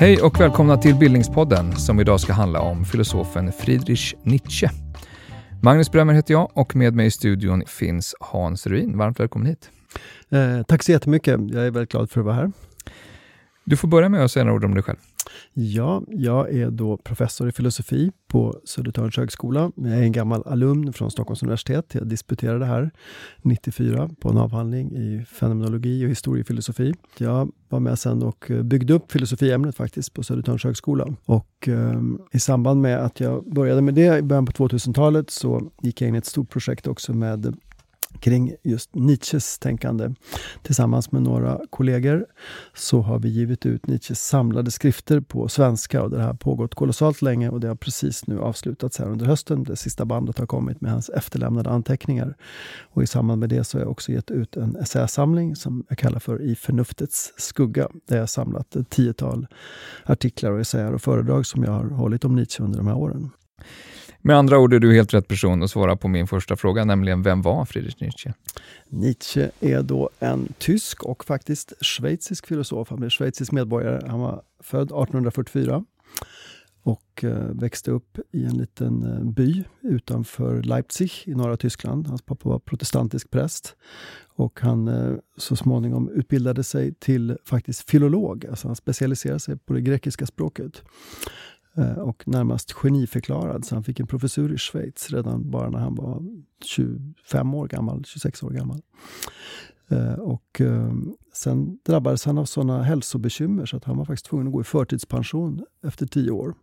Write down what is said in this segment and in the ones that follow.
Hej och välkomna till Bildningspodden som idag ska handla om filosofen Friedrich Nietzsche. Magnus Brömer heter jag och med mig i studion finns Hans Ruin. Varmt välkommen hit. Eh, tack så jättemycket. Jag är väldigt glad för att vara här. Du får börja med att säga några ord om dig själv. Ja, jag är då professor i filosofi på Södertörns högskola. Jag är en gammal alumn från Stockholms universitet. Jag disputerade här 94 på en avhandling i fenomenologi och historiefilosofi. Jag var med sen och byggde upp filosofiämnet faktiskt på Södertörns högskola. Och eh, i samband med att jag började med det i början på 2000-talet så gick jag in i ett stort projekt också med kring just Nietzsches tänkande. Tillsammans med några kollegor så har vi givit ut Nietzsches samlade skrifter på svenska och det här har pågått kolossalt länge och det har precis nu avslutats här under hösten. Det sista bandet har kommit med hans efterlämnade anteckningar. Och i samband med det så har jag också gett ut en essäsamling som jag kallar för I förnuftets skugga. Där jag har samlat ett tiotal artiklar och essäer och föredrag som jag har hållit om Nietzsche under de här åren. Med andra ord är du helt rätt person att svara på min första fråga, nämligen vem var Friedrich Nietzsche? Nietzsche är då en tysk och faktiskt schweizisk filosof. Han blev schweizisk medborgare. Han var född 1844 och eh, växte upp i en liten eh, by utanför Leipzig i norra Tyskland. Hans pappa var protestantisk präst och han eh, så småningom utbildade sig till faktiskt filolog. Alltså han specialiserade sig på det grekiska språket. Eh, och närmast geniförklarad. Så han fick en professur i Schweiz redan bara när han var 25 år gammal, 26 år gammal. Eh, och eh, sen drabbades han av sådana hälsobekymmer så att han var faktiskt tvungen att gå i förtidspension efter tio år.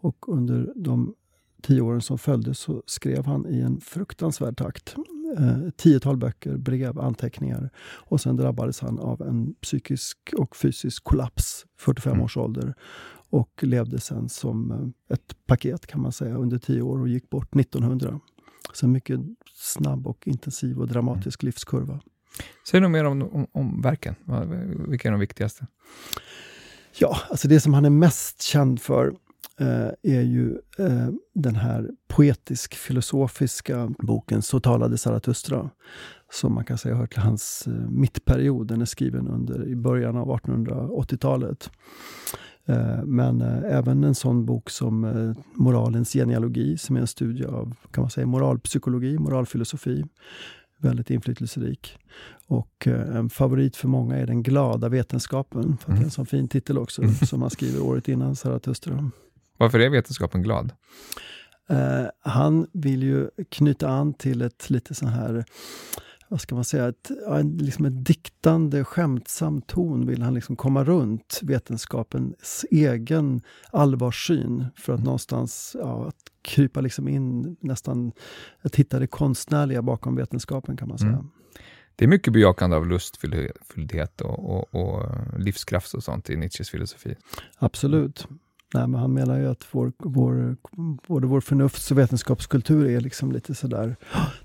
Och under de tio åren som följde så skrev han i en fruktansvärd takt ett tiotal böcker, brev, anteckningar. Och sen drabbades han av en psykisk och fysisk kollaps, 45 mm. års ålder och levde sen som eh, ett paket kan man säga under tio år och gick bort 1900. Så en mycket snabb och intensiv och dramatisk mm. livskurva. Säg något mer om, om, om verken. Vilka är de viktigaste? Ja, alltså det som han är mest känd för eh, är ju eh, den här poetisk-filosofiska boken Så talade Zarathustra som man kan säga hör till hans eh, mittperiod. Den är skriven under, i början av 1880-talet. Eh, men eh, även en sån bok som Moralens genealogi, som är en studie av kan man säga, moralpsykologi, moralfilosofi. Väldigt inflytelserik. Och en favorit för många är Den glada vetenskapen. För mm. Det är en sån fin titel också, mm. som han skriver året innan Zarathustra. Varför är vetenskapen glad? Uh, han vill ju knyta an till ett lite så här vad ska man säga, ett, en, liksom ett diktande, skämtsam ton vill han liksom komma runt vetenskapens egen allvarssyn för att någonstans ja, att krypa liksom in nästan, att hitta det konstnärliga bakom vetenskapen kan man säga. Mm. Det är mycket bejakande av lustfylldhet och, och, och livskraft och sånt i Nietzsches filosofi. Absolut. Nej, men han menar ju att vår, vår, både vår förnufts och vetenskapskultur är liksom lite sådär,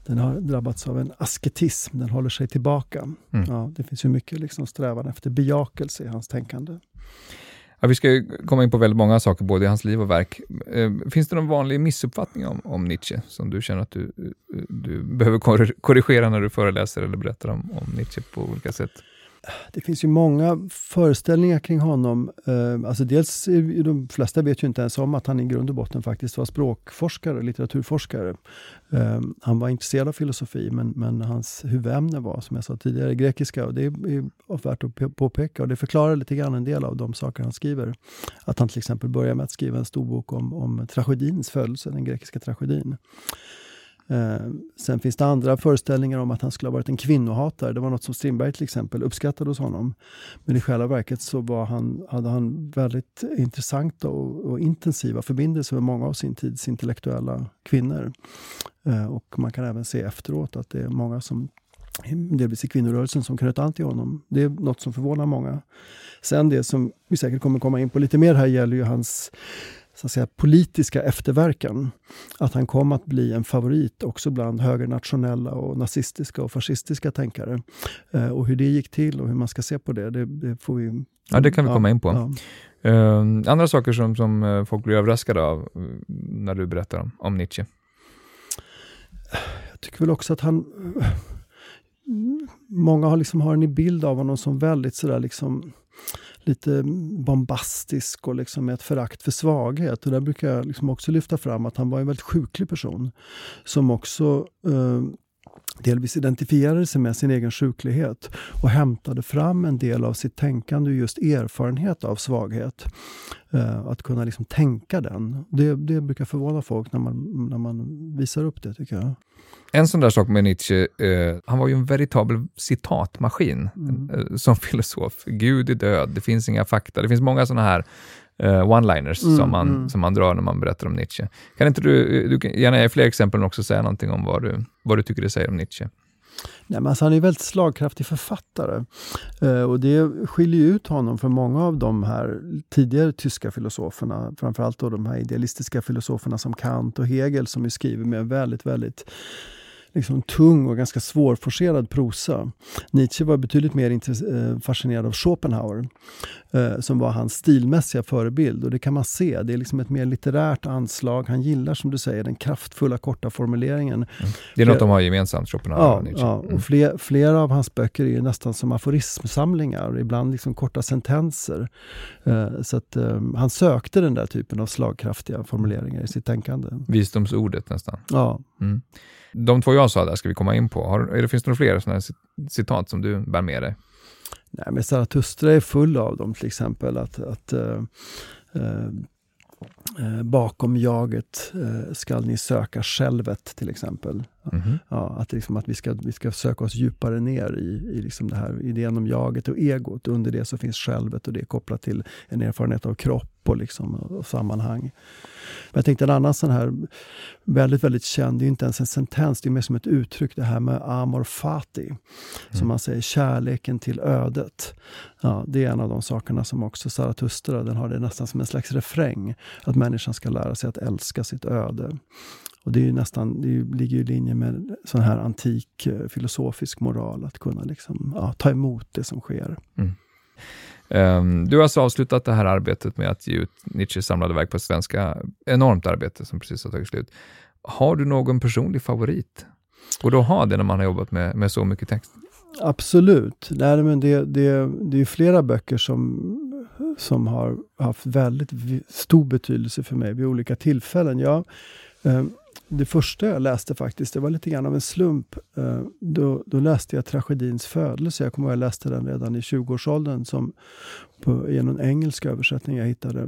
den har drabbats av en asketism, den håller sig tillbaka. Mm. Ja, det finns ju mycket liksom strävan efter bejakelse i hans tänkande. Ja, vi ska komma in på väldigt många saker, både i hans liv och verk. Eh, finns det någon vanlig missuppfattning om, om Nietzsche, som du känner att du, du behöver korrigera när du föreläser eller berättar om, om Nietzsche på olika sätt? Det finns ju många föreställningar kring honom. Eh, alltså dels, de flesta vet ju inte ens om att han i grund och botten faktiskt var språkforskare, litteraturforskare. Eh, han var intresserad av filosofi, men, men hans huvudämne var, som jag sa tidigare, grekiska. Och det är värt att påpeka och det förklarar lite grann en del av de saker han skriver. Att han till exempel börjar med att skriva en stor bok om, om tragedins födelse, den grekiska tragedin. Eh, sen finns det andra föreställningar om att han skulle ha varit en kvinnohatare. Det var något som Strindberg till exempel uppskattade hos honom. Men i själva verket så var han, hade han väldigt intressanta och, och intensiva förbindelser med många av sin tids intellektuella kvinnor. Eh, och man kan även se efteråt att det är många som delvis i kvinnorörelsen som knöt an till honom. Det är något som förvånar många. Sen det som vi säkert kommer komma in på lite mer här gäller ju hans så att säga, politiska efterverkan. Att han kom att bli en favorit också bland högernationella och nazistiska och fascistiska tänkare. Eh, och hur det gick till och hur man ska se på det, det, det får vi... Ja, det kan vi komma in på. Ja. Uh, andra saker som, som eh, folk blir överraskade av eh, när du berättar om, om Nietzsche? Jag tycker väl också att han... Många har, liksom, har en bild av honom som väldigt sådär liksom lite bombastisk och liksom med ett förakt för svaghet. Och där brukar jag liksom också lyfta fram att han var en väldigt sjuklig person som också eh, delvis identifierade sig med sin egen sjuklighet och hämtade fram en del av sitt tänkande och just erfarenhet av svaghet. Uh, att kunna liksom tänka den. Det, det brukar förvåna folk när man, när man visar upp det, tycker jag. En sån där sak med Nietzsche, uh, han var ju en veritabel citatmaskin mm. uh, som filosof. Gud är död, det finns inga fakta. Det finns många såna här uh, one-liners mm, som, man, mm. som man drar när man berättar om Nietzsche. Kan inte du, du kan gärna ge fler exempel men också säga någonting om vad du, vad du tycker det säger om Nietzsche? Nej, men alltså han är en väldigt slagkraftig författare. Uh, och det skiljer ut honom från många av de här tidigare tyska filosoferna. Framförallt då de här idealistiska filosoferna som Kant och Hegel som skriver med väldigt, väldigt liksom tung och ganska svårforcerad prosa. Nietzsche var betydligt mer eh, fascinerad av Schopenhauer, eh, som var hans stilmässiga förebild. Och det kan man se, det är liksom ett mer litterärt anslag. Han gillar, som du säger, den kraftfulla, korta formuleringen. Mm. Det är något de har gemensamt, Schopenhauer ja, och Nietzsche. Ja, mm. och fler, flera av hans böcker är nästan som aforismsamlingar, ibland liksom korta sentenser. Eh, så att han sökte den där typen av slagkraftiga formuleringar i sitt tänkande. Visdomsordet nästan. Ja. Mm. De två jag sa där ska vi komma in på. Har, är det, finns det några fler sådana citat som du bär med dig? Nej, men Zarathustra är full av dem, till exempel att, att uh, uh, bakom jaget eh, skall ni söka självet, till exempel. Mm -hmm. ja, att, liksom, att vi, ska, vi ska söka oss djupare ner i, i liksom det här idén om jaget och egot. Under det så finns självet och det är kopplat till en erfarenhet av kropp och, liksom, och sammanhang. Men jag tänkte en annan sån här väldigt, väldigt känd, det är inte ens en sentens, det är mer som ett uttryck, det här med amor fati. Mm. Som man säger, kärleken till ödet. Ja, det är en av de sakerna som också Zarathustra, den har det nästan som en slags refräng. Att människan ska lära sig att älska sitt öde. Och det är nästan, det ligger i linje med sån här antik eh, filosofisk moral, att kunna liksom, ja, ta emot det som sker. Mm. Um, du har alltså avslutat det här arbetet med att ge ut Nietzsches samlade verk på svenska. Enormt arbete som precis har tagit slut. Har du någon personlig favorit? Och då ha det när man har jobbat med, med så mycket text? Absolut. Nej, men det, det, det är flera böcker som, som har haft väldigt stor betydelse för mig vid olika tillfällen. Jag, eh, det första jag läste faktiskt, det var lite grann av en slump. Eh, då, då läste jag Tragedins födelse. Jag kommer ihåg att jag läste den redan i 20-årsåldern som på, i en engelsk översättning jag hittade.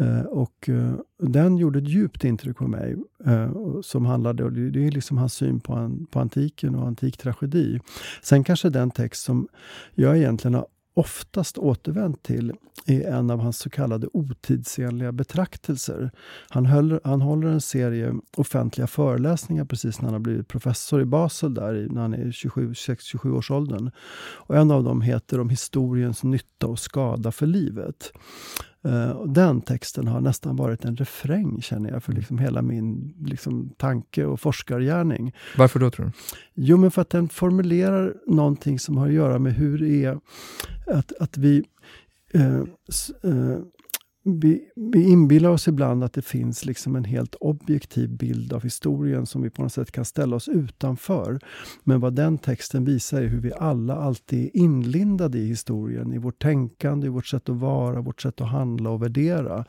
Eh, och uh, den gjorde ett djupt intryck på mig. Uh, som handlade, och det, det, är liksom hans syn på, an, på antiken och antik tragedi. Sen kanske den text som jag egentligen har oftast återvänt till är en av hans så kallade otidsenliga betraktelser. Han, höll, han håller en serie offentliga föreläsningar precis när han har blivit professor i Basel, där när han är 26-27 års åldern. Och en av dem heter Om historiens nytta och skada för livet. Uh, den texten har nästan varit en refräng, känner jag, för liksom hela min liksom, tanke och forskargärning. Varför då, tror du? Jo, men för att den formulerar någonting som har att göra med hur det är att, att vi uh, uh, vi, vi inbillar oss ibland att det finns liksom en helt objektiv bild av historien som vi på något sätt kan ställa oss utanför. Men vad den texten visar är hur vi alla alltid är inlindade i historien, i vårt tänkande, i vårt sätt att vara, vårt sätt att handla och värdera.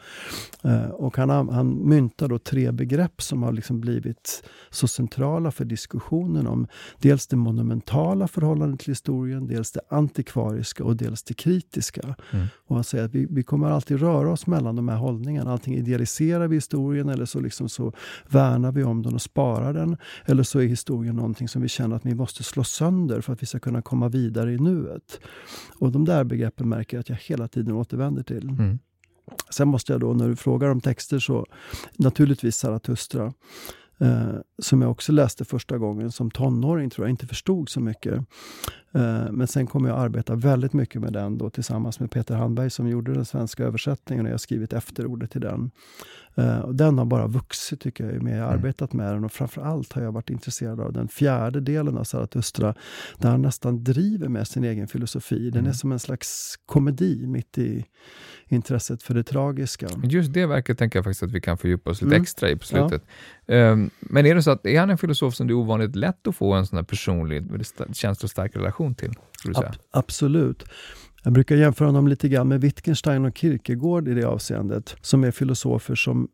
Eh, och han, han myntar då tre begrepp som har liksom blivit så centrala för diskussionen om dels det monumentala förhållandet till historien, dels det antikvariska och dels det kritiska. Mm. Och han säger att vi, vi kommer alltid röra oss mellan de här hållningarna. Antingen idealiserar vi historien eller så, liksom så värnar vi om den och sparar den. Eller så är historien någonting som vi känner att vi måste slå sönder för att vi ska kunna komma vidare i nuet. Och de där begreppen märker jag att jag hela tiden återvänder till. Mm. Sen måste jag då, när du frågar om texter, så naturligtvis Zarathustra. eh, som jag också läste första gången som tonåring, tror jag inte förstod så mycket. Eh, men sen kom jag att arbeta väldigt mycket med den då, tillsammans med Peter Handberg som gjorde den svenska översättningen och jag har skrivit efterordet till den. Uh, och den har bara vuxit tycker jag, med jag har mm. arbetat med den och framförallt har jag varit intresserad av den fjärde delen av Zarathustra där han nästan driver med sin egen filosofi. Den mm. är som en slags komedi mitt i intresset för det tragiska. Just det verket tänker jag faktiskt att vi kan fördjupa oss lite mm. extra i på slutet. Ja. Um, men är det så att är han en filosof som det är ovanligt lätt att få en sån här personlig, känslostark relation till? Ab absolut. Jag brukar jämföra honom lite grann med Wittgenstein och Kierkegaard i det avseendet, som är filosofer som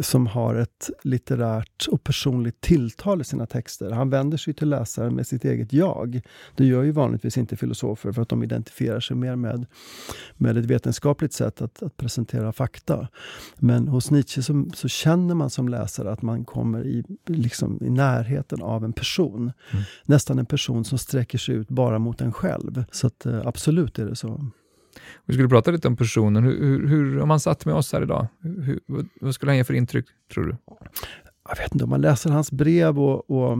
som har ett litterärt och personligt tilltal i sina texter. Han vänder sig till läsaren med sitt eget jag. Det gör ju vanligtvis inte filosofer för att de identifierar sig mer med, med ett vetenskapligt sätt att, att presentera fakta. Men hos Nietzsche så, så, känner man som läsare att man kommer i, liksom, i närheten av en person. Mm. Nästan en person som sträcker sig ut bara mot en själv. Så att, eh, absolut är det så. Vi skulle prata lite om personen. Hur, hur, om han satt med oss här idag, hur, vad skulle han ge för intryck, tror du? Jag vet inte, om man läser hans brev och, och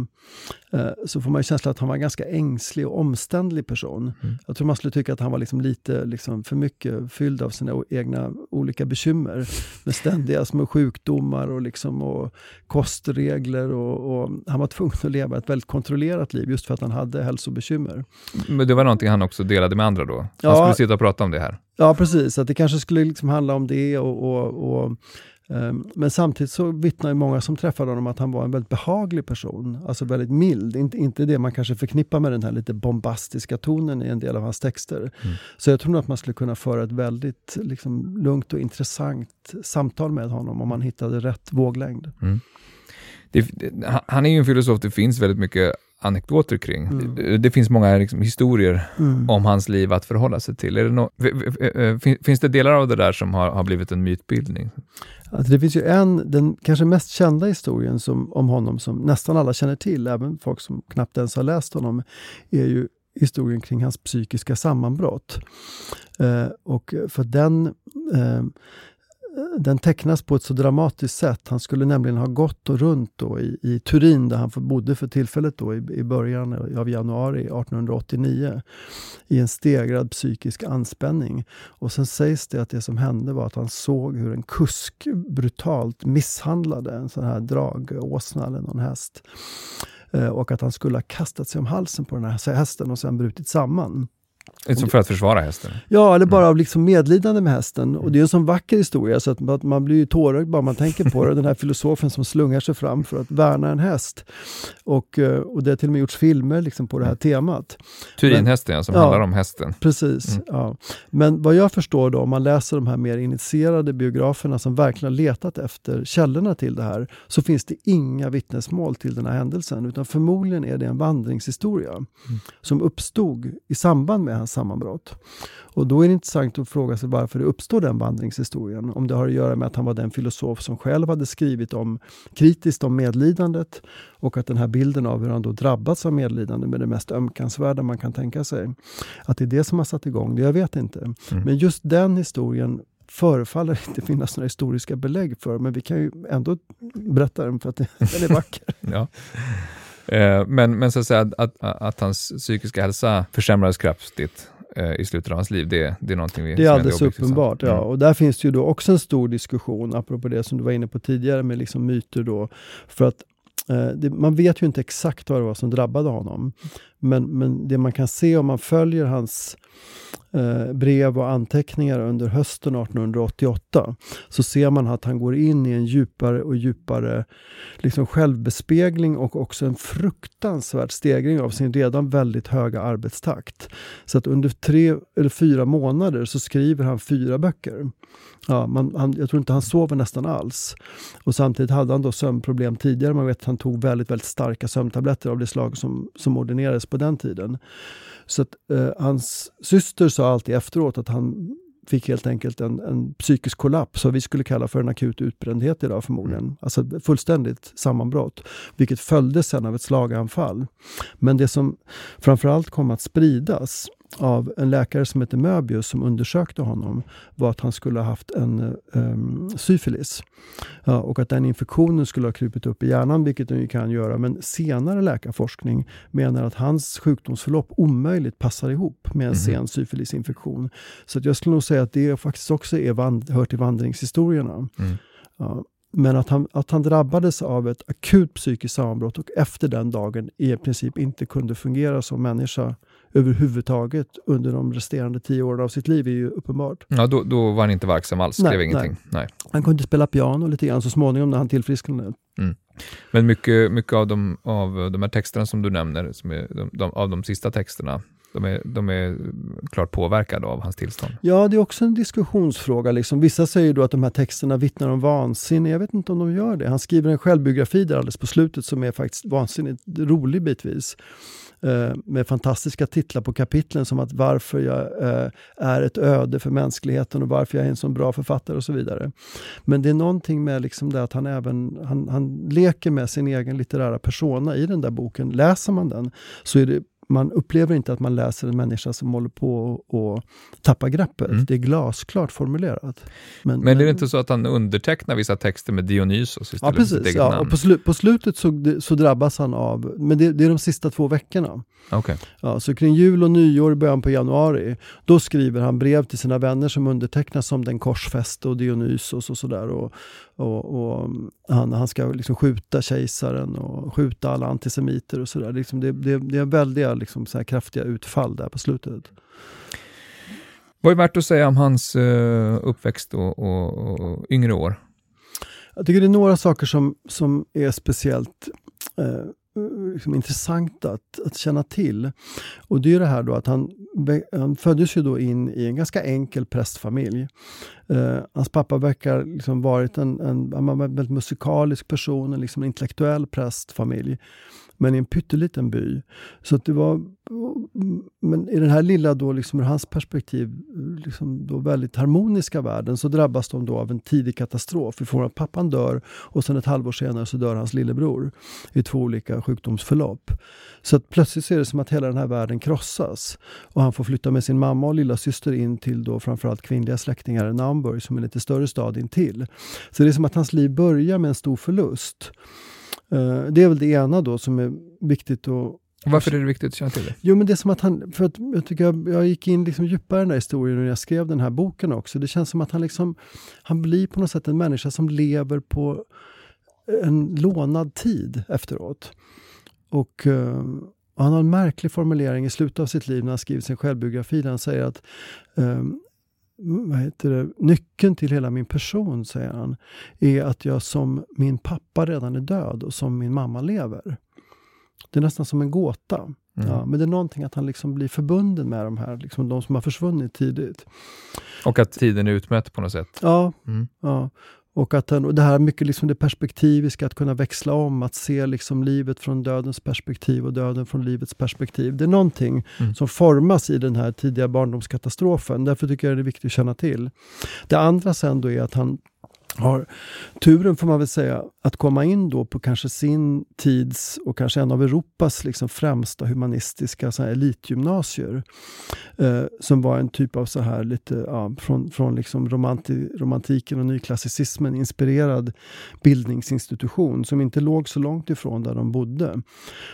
eh, så får man känslan att han var en ganska ängslig och omständlig person. Mm. Jag tror man skulle tycka att han var liksom lite liksom för mycket fylld av sina egna olika bekymmer. Med ständiga små sjukdomar och, liksom, och kostregler. Och, och, han var tvungen att leva ett väldigt kontrollerat liv just för att han hade hälsobekymmer. Men det var någonting han också delade med andra då? Han ja, skulle sitta och prata om det här? Ja, precis. Att det kanske skulle liksom handla om det och, och, men samtidigt så vittnar ju många som träffade honom att han var en väldigt behaglig person. Alltså väldigt mild. Inte, inte det man kanske förknippar med den här lite bombastiska tonen i en del av hans texter. Mm. Så jag tror nog att man skulle kunna föra ett väldigt liksom, lugnt och intressant samtal med honom om man hittade rätt våglängd. Mm. Det, han är ju en filosof det finns väldigt mycket anekdoter kring. Mm. Det, det, finns många liksom, historier mm. om hans liv att förhålla sig till. Är det no finns det delar av det där som har, har blivit en mytbildning? Alltså det finns ju en, den kanske mest kända historien som, om honom som nästan alla känner till, även folk som knappt ens har läst honom, är ju historien kring hans psykiska sammanbrott. Eh, och för den eh, den tecknas på ett så dramatiskt sätt. Han skulle nämligen ha gått och runt då i, i Turin där han bodde för tillfället då i, i början av januari 1889 i en stegrad psykisk anspänning. Och sen sägs det att det som hände var att han såg hur en kusk brutalt misshandlade en sån här dragåsna eller någon häst. Eh, och att han skulle ha kastat sig om halsen på den här hästen och sen brutit samman. Som för att försvara hästen? Ja, eller bara mm. av liksom medlidande med hästen. Och det är en sån vacker historia så att man blir ju tårögd bara man tänker på det. Den här filosofen som slungar sig fram för att värna en häst. Och, eh, och det har till och med gjorts filmer liksom på det här mm. temat. Turinhästen, ja, som ja, handlar om hästen. Precis. Mm. Ja. Men vad jag förstår då, om man läser de här mer initierade biograferna som verkligen har letat efter källorna till det här, så finns det inga vittnesmål till den här händelsen. Utan förmodligen är det en vandringshistoria mm. som uppstod i samband med hans sammanbrott. Och då är det intressant att fråga sig varför det uppstår den vandringshistorien. Om det har att göra med att han var den filosof som själv hade skrivit om kritiskt om medlidandet och att den här bilden av hur han då drabbats av medlidande med det mest ömkansvärda man kan tänka sig. Att det är det som har satt igång det, jag vet inte. Mm. Men just den historien förefaller inte finnas några historiska belägg för, men vi kan ju ändå berätta den för att den är vacker. ja. Eh, men, men så att säga att, att, att, hans psykiska hälsa försämrades kraftigt eh, i slutet av hans liv, det, det är någonting vi Det är alldeles uppenbart, ja. Mm. Och där finns det ju då också en stor diskussion, apropå det som du var inne på tidigare med liksom myter då. För att eh, det, man vet ju inte exakt vad det var som drabbade honom. Men, men det man kan se om man följer hans eh, brev och anteckningar under hösten 1888 så ser man att han går in i en djupare och djupare liksom självbespegling och också en fruktansvärd stegring av sin redan väldigt höga arbetstakt. Så att under tre eller fyra månader så skriver han fyra böcker. Ja, man, han, jag tror inte han sover nästan alls. Och samtidigt hade han då sömnproblem tidigare. Man vet att han tog väldigt, väldigt starka sömntabletter av det slag som, som ordinerades på den tiden. Så att, eh, hans syster sa alltid efteråt att han fick helt enkelt en, en psykisk kollaps, vad vi skulle kalla för en akut utbrändhet idag förmodligen. Mm. Alltså fullständigt sammanbrott, vilket följdes sen av ett slaganfall. Men det som framförallt kom att spridas av en läkare som heter Möbius som undersökte honom var att han skulle ha haft en um, syfilis. Ja, och att den infektionen skulle ha krupit upp i hjärnan, vilket den ju kan göra. Men senare läkarforskning menar att hans sjukdomsförlopp omöjligt passar ihop med en mm. sen syfilisinfektion. Så att jag skulle nog säga att det faktiskt också är vand, hör till vandringshistorierna. Mm. Ja, men att han, att han drabbades av ett akut psykiskt sammanbrott och efter den dagen i princip inte kunde fungera som människa överhuvudtaget under de resterande tio åren av sitt liv är ju uppenbart. Ja, då, då var han inte verksam alls, skrev nej, ingenting. Nej. nej. Han kunde spela piano lite grann så småningom när han tillfrisknade. Mm. Men mycket, mycket av, de, av de här texterna som du nämner, som är de, de, av de sista texterna, de är, de är klart påverkade av hans tillstånd. Ja, det är också en diskussionsfråga. Liksom. Vissa säger då att de här texterna vittnar om vansinne. Jag vet inte om de gör det. Han skriver en självbiografi där alldeles på slutet som är faktiskt vansinnigt rolig bitvis. Eh, med fantastiska titlar på kapitlen som att varför jag eh, är ett öde för mänskligheten och varför jag är en så bra författare och så vidare. Men det är någonting med liksom det att han även han, han leker med sin egen litterära persona i den där boken. Läser man den så är det man upplever inte att man läser en människa som håller på att tappa greppet. Mm. Det är glasklart formulerat. Men, men, är det inte så att han undertecknar vissa texter med Dionysos istället ja, precis, för sitt ja, namn? Och på, slu på slutet så, så, drabbas han av, men det, det, är de sista två veckorna. Okay. Ja, så kring jul och nyår i början på januari, då skriver han brev till sina vänner som undertecknas som den korsfäste och Dionysos och sådär. Och, och, och, han, han ska liksom skjuta kejsaren och skjuta alla antisemiter och sådär. Liksom det, det, det är väldiga liksom så kraftiga utfall där på slutet. Vad är värt att säga om hans uh, uppväxt och, och, och, yngre år? Jag tycker det är några saker som, som är speciellt uh, Eh, liksom intressant att, att känna till. Och det är det här då att han, han föddes ju då in i en ganska enkel prästfamilj. Eh, hans pappa verkar liksom varit en, en, en väldigt musikalisk person, en liksom intellektuell prästfamilj men i en pytteliten by. Så det var, men i den här lilla, då, liksom, ur hans perspektiv, liksom då väldigt harmoniska världen så drabbas de då av en tidig katastrof Vi får att pappan dör och sen ett halvår senare så dör hans lillebror i två olika sjukdomsförlopp. Så att plötsligt är det som att hela den här världen krossas och han får flytta med sin mamma och lilla syster in till då framförallt kvinnliga släktingar i Naumburg som är en lite större stad intill. Så det är som att hans liv börjar med en stor förlust. Eh, det är väl det ena då som är viktigt att varför är det viktigt att känna till det? Jo, men det är som att han, för att jag tycker jag, jag gick in liksom djupare i den här historien när jag skrev den här boken också. Det känns som att han liksom, han blir på något sätt en människa som lever på en lånad tid efteråt. Och, uh, han har en märklig formulering i slutet av sitt liv när han skriver sin självbiografi där han säger att um, vad heter det, nyckeln till hela min person, säger han, är att jag som min pappa redan är död och som min mamma lever. Det är nästan som en gåta. Mm. Ja, men det är någonting att han liksom blir förbunden med de här, liksom de som har försvunnit tidigt. Och att tiden är utmätt på något sätt? Ja. Mm. ja. Och, att den, och det här mycket liksom det perspektiviska, att kunna växla om, att se liksom livet från dödens perspektiv och döden från livets perspektiv. Det är någonting mm. som formas i den här tidiga barndomskatastrofen. Därför tycker jag det är viktigt att känna till. Det andra sen då är att han har turen, får man väl säga, att komma in då på kanske sin tids och kanske en av Europas liksom främsta humanistiska så här elitgymnasier. Eh, som var en typ av så här lite, ja, från, från liksom romanti, romantiken och nyklassicismen inspirerad bildningsinstitution som inte låg så långt ifrån där de bodde.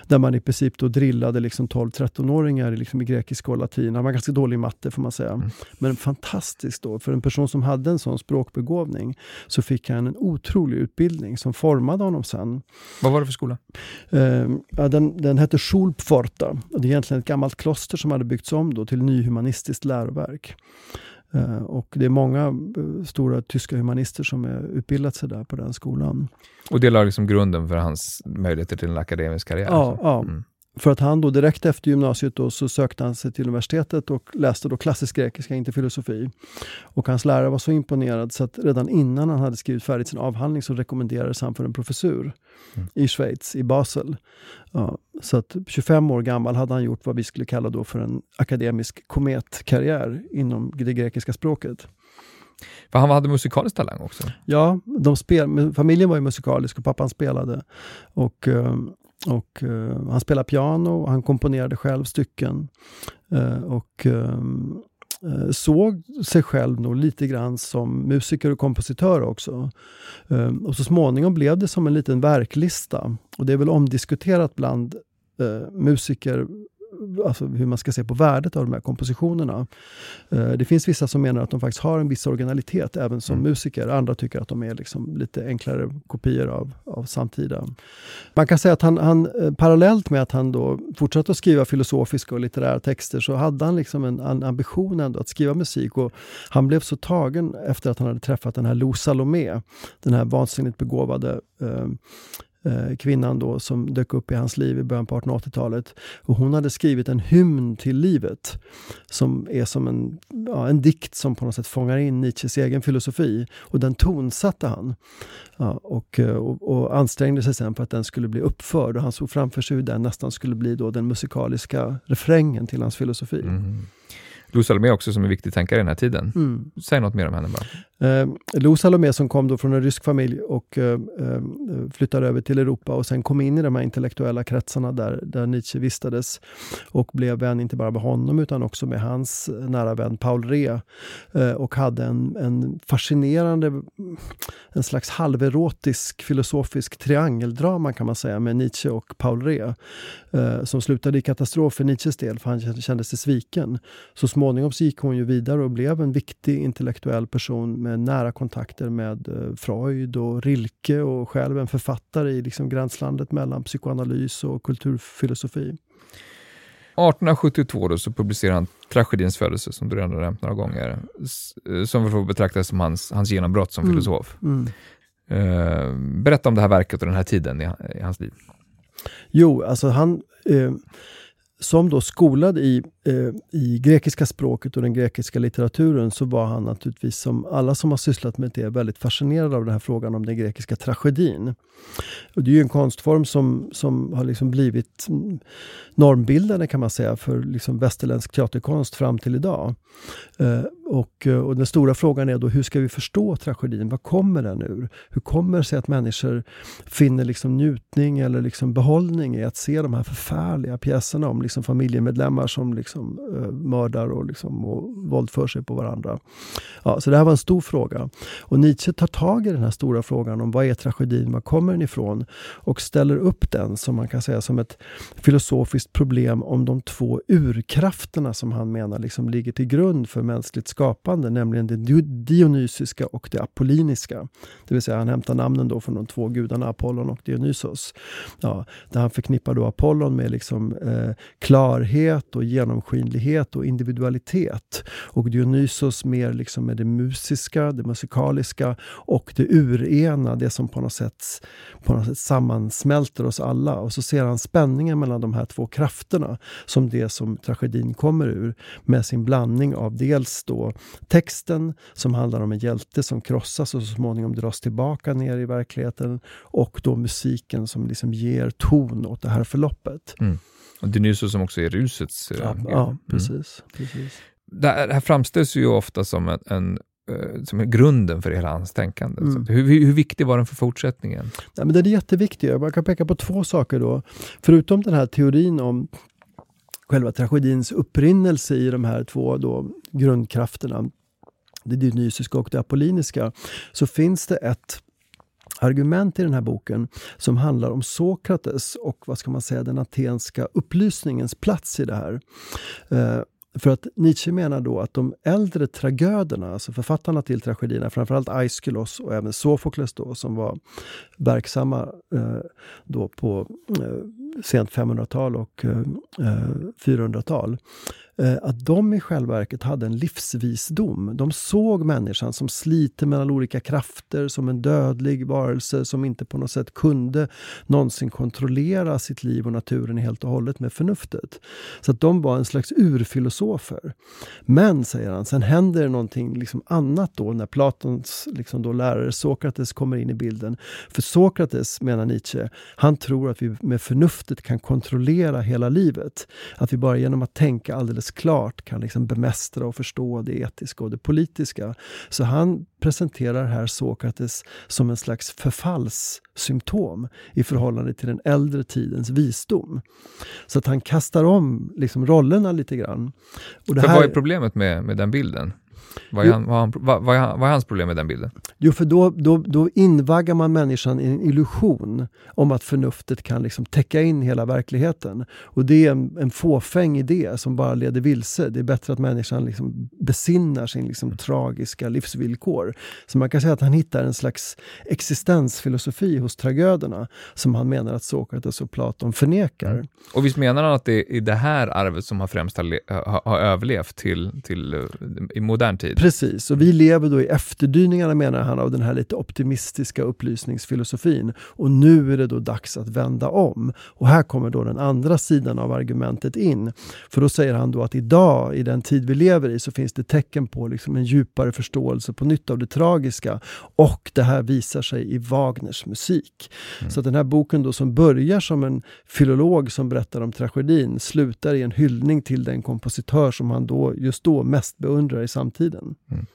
Där man i princip då drillade liksom 12-13-åringar liksom i grekiska och latin. Han var ganska dålig i matte får man säga. Mm. Men fantastiskt då, för en person som hade en sån språkbegåvning så fick han en otrolig utbildning som formade honom sen. Vad var det för skola? Uh, den, den hette Schulpforta. Det är egentligen ett gammalt kloster som hade byggts om då till nyhumanistiskt läroverk. Uh, och det är många uh, stora tyska humanister som är utbildat sig där på den skolan. Och det la liksom grunden för hans möjligheter till en akademisk karriär? Ja, ja. Mm. För att han då direkt efter gymnasiet då så sökte han sig till universitetet och läste då klassisk grekiska, inte filosofi. Och hans lärare var så imponerad så att redan innan han hade skrivit färdigt sin avhandling så rekommenderades han för en professur mm. i Schweiz, i Basel. Ja, så att 25 år gammal hade han gjort vad vi skulle kalla då för en akademisk kometkarriär inom det grekiska språket. För han hade musikalisk talang också? Ja, de spel, familjen var ju musikalisk och pappan spelade. Och um, och uh, han spelade piano, han komponerade själv stycken. Uh, och um, såg sig själv nog lite grann som musiker och kompositör också. Och så småningom blev det som en liten verklista. Och det är väl omdiskuterat bland musiker alltså hur man ska se på värdet av de här kompositionerna. Eh, det finns vissa som menar att de faktiskt har en viss originalitet även som mm. musiker. Andra tycker att de är liksom lite enklare kopior av, av samtida. Man kan säga att han, han eh, parallellt med att han då fortsatte att skriva filosofiska och litterära texter så hade han liksom en, en ambition ändå att skriva musik. Och han blev så tagen efter att han hade träffat den här Lo Salomé, den här vansinnigt begåvade eh, kvinnan då som dök upp i hans liv i början på 1880-talet. Och hon hade skrivit en hymn till livet som är som en, ja, en dikt som på något sätt fångar in Nietzsches egen filosofi. Och den tonsatte han. Ja, och, eh, och, och, ansträngde sig sen för att den skulle bli uppförd. Och han såg framför sig hur den nästan skulle bli då den musikaliska refrängen till hans filosofi. Mm. Lou Salomé också som en viktig tänkare i den här tiden. Mm. Säg något mer om henne bara. Eh, Lou Salomé som kom då från en rysk familj och eh, eh, flyttade över till Europa och sen kom in i de här intellektuella kretsarna där, där Nietzsche vistades och blev vän inte bara med honom utan också med hans nära vän Paul Rée eh, och hade en, en fascinerande, en slags halverotisk filosofisk triangeldrama kan man säga med Nietzsche och Paul Rée eh, som slutade i katastrof för Nietzsches del för han kände sig sviken. Så småningom så gick hon ju vidare och blev en viktig intellektuell person med nära kontakter med eh, Freud och Rilke och själv en författare i liksom gränslandet mellan psykoanalys och kulturfilosofi. 1872 då så publicerar han Tragedins födelse, som du redan har nämnt några gånger, eh, som får betraktas som hans, hans genombrott som mm. filosof. Mm. Uh, berätta om det här verket och den här tiden i, i hans liv. Jo, alltså han... Eh, som då skolad i, eh, i grekiska språket och den grekiska litteraturen så var han naturligtvis, som alla som har sysslat med det, väldigt fascinerad av den här frågan om den grekiska tragedin. Och det är ju en konstform som, som har liksom blivit normbildande kan man säga för liksom västerländsk teaterkonst fram till idag. Eh, och, eh, och, den stora frågan är då hur ska vi förstå tragedin? Vad kommer den ur? Hur kommer det sig att människor finner liksom njutning eller liksom behållning i att se de här förfärliga pjäserna om liksom familjemedlemmar som liksom, uh, mördar och, liksom, och våldför sig på varandra? Ja, så det här var en stor fråga. Och Nietzsche tar tag i den här stora frågan om vad är tragedin? Var kommer den ifrån? Och ställer upp den som man kan säga som ett filosofiskt problem om de två urkrafterna som han menar liksom ligger till grund för mänskligt skapande, nämligen det dionysiska och det apolliniska. Det vill säga han hämtar namnen då från de två gudarna Apollon och Dionysos. Ja, där han förknippar då Apollon med liksom, eh, klarhet och genomskinlighet och individualitet. Och Dionysos mer liksom med det musiska, det musikaliska och det urena, det som på något sätt, på något sätt sammansmälter oss alla. Och så ser han spänningen mellan de här två krafterna som det som tragedin kommer ur med sin blandning av dels då texten som handlar om en hjälte som krossas och så småningom dras tillbaka ner i verkligheten och då musiken som liksom ger ton åt det här förloppet. Mm. Och Dionysos som också är rusets... Eh, ja, ja mm. precis, precis. Det här framställs ju ofta som en, en eh, som är grunden för hela hans tänkande. Mm. Hur, hur, viktig var den för fortsättningen? Ja, men den är jätteviktig. Man kan peka på två saker då. Förutom den här teorin om själva tragedins upprinnelse i de här två då grundkrafterna, det dionysiska och det apolliniska, så finns det ett argument i den här boken som handlar om Sokrates och vad ska man säga, den atenska upplysningens plats i det här. Eh, för att Nietzsche menar då att de äldre tragöderna, alltså författarna till tragedierna, framförallt Aeschylus och även Sofokles då, som var verksamma eh, då på eh, sent 500-tal och eh, eh 400-tal. Eh, att de i själva verket hade en livsvisdom. De såg människan som sliter mellan olika krafter, som en dödlig varelse som inte på något sätt kunde någonsin kontrollera sitt liv och naturen helt och hållet med förnuftet. Så att de var en slags urfilosofer. Men, säger han, sen händer det någonting liksom annat då när Platons liksom då lärare Sokrates kommer in i bilden. För Sokrates, menar Nietzsche, han tror att vi med förnuftet kan kontrollera hela livet. Att vi bara genom att tänka alldeles glasklart kan liksom bemästra och förstå det etiska och det politiska. Så han presenterar här Sokrates som en slags förfallssymptom i förhållande till den äldre tidens visdom. Så att han kastar om liksom rollerna lite grann. Och det För här... vad är problemet med, med den bilden? Vad är, han, vad, han, vad, vad, vad är hans problem med den bilden? Jo, för då, då, då invaggar man människan i en illusion om att förnuftet kan liksom täcka in hela verkligheten. Och det är en, en fåfäng idé som bara leder vilse. Det är bättre att människan liksom besinnar sin liksom mm. tragiska livsvillkor. Så man kan säga att han hittar en slags existensfilosofi hos tragöderna som han menar att Sokrates och Platon förnekar. Mm. Och visst menar han att det är det här arvet som har främst har, har, har överlevt till, till, eh, i modern tid? Precis, och vi lever då i efterdyningarna menar han av den här lite optimistiska upplysningsfilosofin. Och nu är det då dags att vända om. Och här kommer då den andra sidan av argumentet in. För då säger han då att idag, i den tid vi lever i, så finns det tecken på liksom en djupare förståelse på nytt av det tragiska. Och det här visar sig i Wagners musik. Mm. Så den här boken då som börjar som en filolog som berättar om tragedin slutar i en hyllning till den kompositör som han då, just då mest beundrar i samtiden tiden. Mm.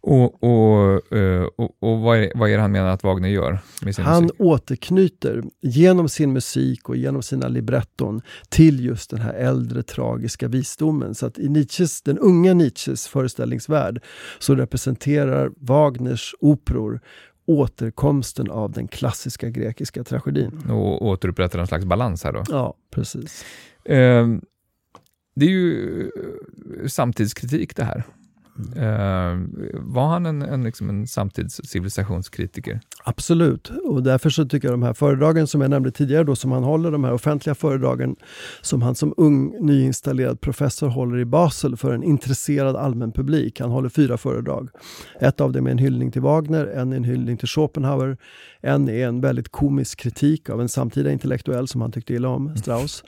Och, och, eh, och, och vad, är, vad är det han menar att Wagner gör med sin Han musik? återknyter genom sin musik och genom sina libretton till just den här äldre tragiska visdomen. Så att i Nietzsches, den unga Nietzsches föreställningsvärld så representerar Wagners operor återkomsten av den klassiska grekiska tragedin. Och återupprättar en slags balans här då? Ja, precis. Um, det är ju samtidskritik det här. Uh, var han en, en, liksom en samtidscivilisationskritiker? Absolut, och därför så tycker jag de här föredragen som jag nämnde tidigare, då, som han håller, de här offentliga föredragen som han som ung nyinstallerad professor håller i Basel för en intresserad allmän publik. Han håller fyra föredrag. Ett av dem är en hyllning till Wagner, en är en hyllning till Schopenhauer, en är en väldigt komisk kritik av en samtida intellektuell som han tyckte illa om, Strauss.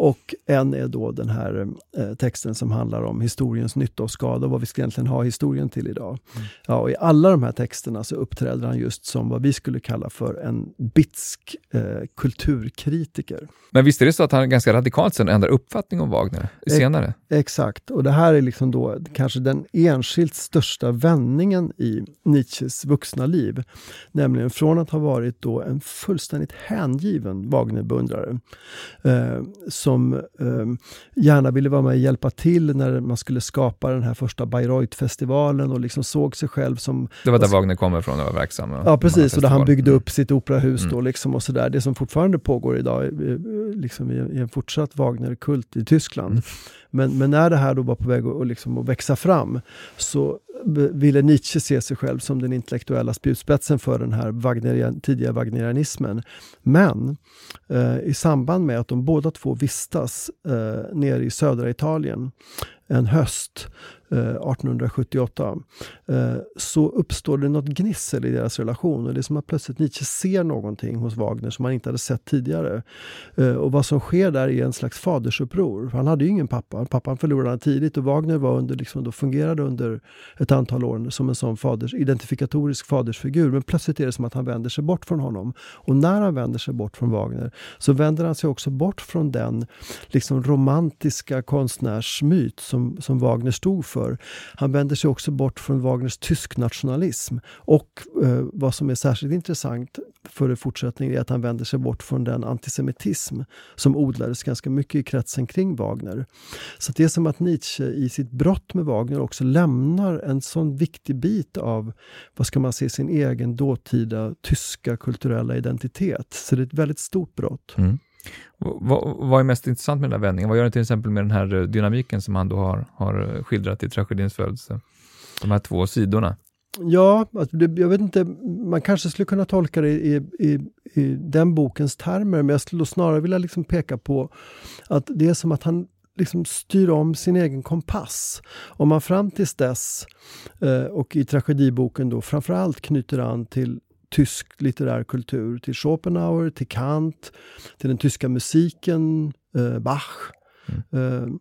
Och en är då den här eh, texten som handlar om historiens nytta och skada och vad vi ska egentligen ha historien till idag. Mm. Ja, och I alla de här texterna så uppträder han just som vad vi skulle kalla för en bitsk eh, kulturkritiker. Men visst är det så att han ganska radikalt sen ändrar uppfattning om Wagner senare? E exakt, och det här är liksom då kanske den enskilt största vändningen i Nietzsches vuxna liv. Nämligen från att ha varit då en fullständigt hängiven Wagnerbeundrare eh, som eh, gärna ville vara med och hjälpa till när man skulle skapa den här första Bayreuth-festivalen och liksom såg sig själv som... Det var där Wagner kommer ifrån och var verksam? Ja, precis, och där han byggde upp sitt operahus mm. då liksom och sådär. Det som fortfarande pågår idag, liksom i, i en fortsatt Wagner-kult i Tyskland. Mm. Men, men när det här då var på väg att, liksom, att växa fram så ville Nietzsche se sig själv som den intellektuella spjutspetsen för den här Wagnerian, tidiga wagnerianismen. Men eh, i samband med att de båda två vistas eh, nere i södra Italien en höst Eh, 1878 eh, så uppstår det något gnissel i deras relation. Och det är som att plötsligt Nietzsche ser någonting hos Wagner som han inte hade sett tidigare. Eh, och vad som sker där är en slags fadersuppror. Han hade ju ingen pappa. Pappan förlorade han tidigt och Wagner var under, liksom, då fungerade under ett antal år som en sån faders, identifikatorisk fadersfigur. Men plötsligt är det som att han vänder sig bort från honom. Och när han vänder sig bort från Wagner så vänder han sig också bort från den liksom, romantiska konstnärsmyt som, som Wagner stod för för. Han vänder sig också bort från Wagners tysk nationalism. Och eh, vad som är särskilt intressant för fortsättningen är att han vänder sig bort från den antisemitism som odlades ganska mycket i kretsen kring Wagner. Så det är som att Nietzsche i sitt brott med Wagner också lämnar en sån viktig bit av, vad ska man säga, sin egen dåtida tyska kulturella identitet. Så det är ett väldigt stort brott. Mm. Vad, vad, är mest intressant med den här vändningen? Vad gör den till exempel med den här eh, dynamiken som han då har, har eh, skildrat i tragedins födelse? De här två sidorna. Ja, alltså jag vet inte, man kanske skulle kunna tolka det i, i, i den bokens termer, men jag skulle snarare vilja liksom peka på att det är som att han liksom styr om sin egen kompass. Om man fram tills dess, eh, och i tragediboken då framförallt knyter an till tysk litterär kultur, till Schopenhauer, till Kant, till den tyska musiken, eh, Bach, Mm. Uh,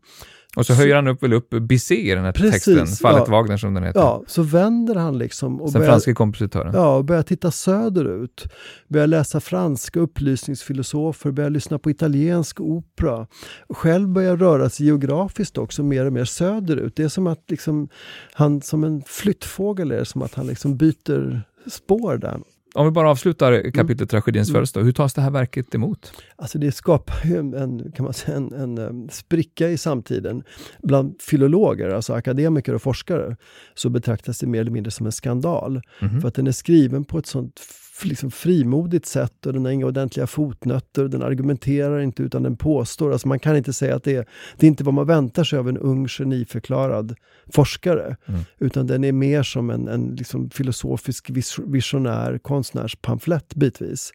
och så, så höjer han upp, väl upp Bizet i den här precis, texten, Fallet ja, Wagner som den heter. Ja, så vänder han liksom. Och den börjar, franske kompositören. Ja, och börjar titta söderut. Börjar läsa franska upplysningsfilosofer, börjar lyssna på italiensk opera. Själv börjar röra sig geografiskt också mer och mer söderut. Det är som att liksom, han som en flyttfågel är som att han liksom byter spår där. Om vi bara avslutar mm. kapitlet mm. Tragedins födelsedag, hur tas det här verket emot? Alltså det skapar ju en, kan man säga, en, en, en spricka i samtiden. Bland filologer, alltså akademiker och forskare, så betraktas det mer eller mindre som en skandal. Mm. För att den är skriven på ett sånt liksom frimodigt sätt och den har inga ordentliga fotnötter. Den argumenterar inte utan den påstår. Alltså man kan inte säga att det är, det är inte vad man väntar sig av en ung geniförklarad forskare. Mm. Utan den är mer som en, en liksom filosofisk visionär konstnärspamflett bitvis.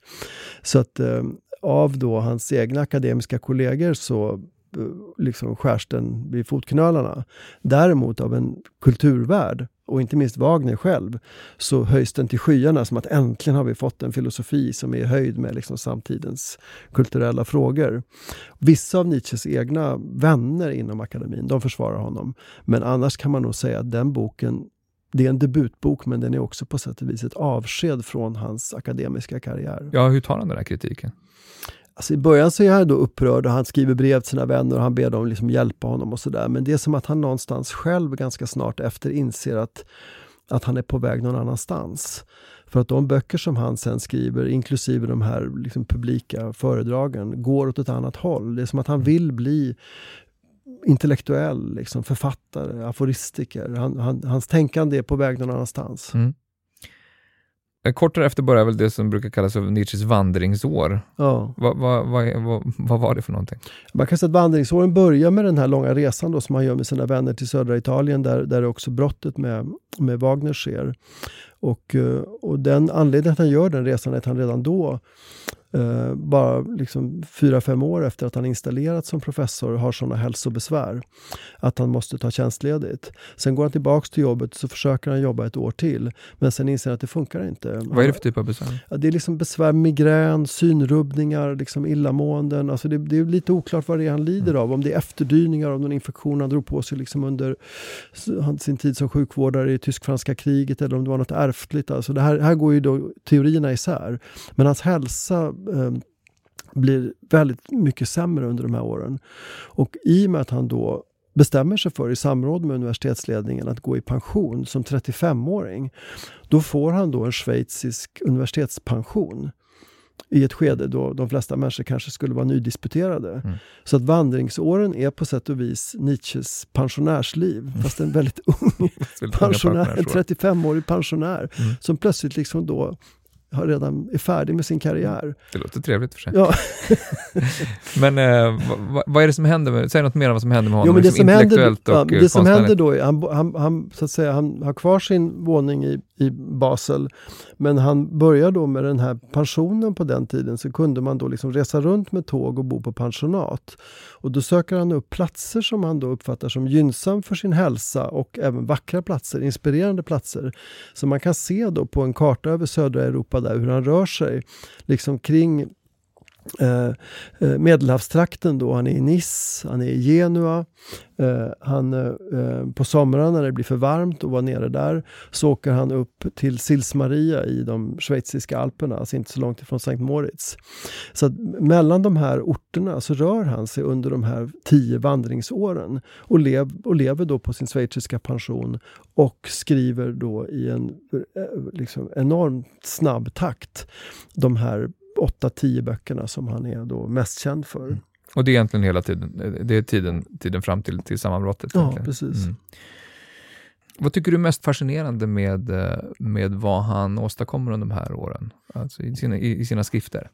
Så att eh, av då hans egna akademiska kollegor så eh, liksom skärs den vid fotknölarna. Däremot av en kulturvärld och inte minst Wagner själv, så höjs den till skyarna som att äntligen har vi fått en filosofi som är i höjd med liksom samtidens kulturella frågor. Vissa av Nietzsches egna vänner inom akademin, de försvarar honom. Men annars kan man nog säga att den boken det är en debutbok men den är också på sätt och vis ett avsked från hans akademiska karriär. Ja, hur tar han den här kritiken? Alltså I början så är han då upprörd och han skriver brev till sina vänner och han ber dem liksom hjälpa honom och sådär. Men det är som att han någonstans själv ganska snart efter inser att, att han är på väg någon annanstans. För att de böcker som han sen skriver, inklusive de här liksom publika föredragen, går åt ett annat håll. Det är som att han vill bli intellektuell, liksom, författare, aforistiker. Han, han, hans tänkande är på väg någon annanstans. Mm. Eh, kort därefter började väl det som brukar kallas för Nietzsches vandringsår. Ja. Vad, vad, vad, vad, var det för någonting? Man kan säga att vandringsåren börjar med den här långa resan då, som han gör med sina vänner till södra Italien, där, där också brottet med, med Wagner sker. Och, eh, och den anledningen att han gör den resan är att han redan då Uh, bara liksom fyra, fem år efter att han installerats som professor har sådana hälsobesvär att han måste ta tjänstledigt. Sen går han tillbaks till jobbet så försöker han jobba ett år till. Men sen inser han att det funkar inte. Vad är det för typ av besvär? Ja, det är liksom besvär, migrän, synrubbningar, liksom illamåenden. Alltså det, det är lite oklart vad det är han lider mm. av. Om det är efterdyningar av någon infektion han drog på sig liksom under sin tid som sjukvårdare i tysk-franska kriget eller om det var något ärftligt. Alltså det här, här går ju då teorierna isär. Men hans hälsa eh, blir väldigt mycket sämre under de här åren. Och i och med att han då bestämmer sig för i samråd med universitetsledningen att gå i pension som 35-åring, då får han då en schweizisk universitetspension i ett skede då de flesta människor kanske skulle vara nydisputerade. Mm. Så att vandringsåren är på sätt och vis Nietzsches pensionärsliv, mm. fast en väldigt ung pensionär, en 35-årig pensionär, mm. som plötsligt liksom då har redan är färdig med sin karriär. Det låter trevligt för sig. Ja. men eh, vad, vad, är det som händer? Med, säg något mer om vad som händer med honom, jo, men det liksom som intellektuellt händer, och ja, Det som händer då är, han, han, han, så att säga, han har kvar sin våning i, i Basel, men han börjar då med den här pensionen på den tiden, så kunde man då liksom resa runt med tåg och bo på pensionat. Och då söker han upp platser som han då uppfattar som gynnsam för sin hälsa och även vackra platser, inspirerande platser. Så man kan se då på en karta över södra Europa där hur han rör sig liksom kring Eh, eh, Medelhavstrakten då, han är i Nice, han är i Genua. Eh, han, på somrarna när det blir för varmt och var nere där så åker han upp till Sils Maria i de schweiziska alperna, alltså inte så långt ifrån Sankt Moritz. Så att mellan de här orterna så rör han sig under de här tio vandringsåren och, lev, och lever då på sin schweiziska pension och skriver då i en liksom enormt snabb takt de här 8-10 böckerna som han är då mest känd för. Mm. Och det är egentligen hela tiden, det är tiden, tiden fram till, till sammanbrottet? Ja, egentligen. precis. Mm. Vad tycker du är mest fascinerande med, eh, med vad han åstadkommer under de här åren, alltså i, sina, i, i sina skrifter?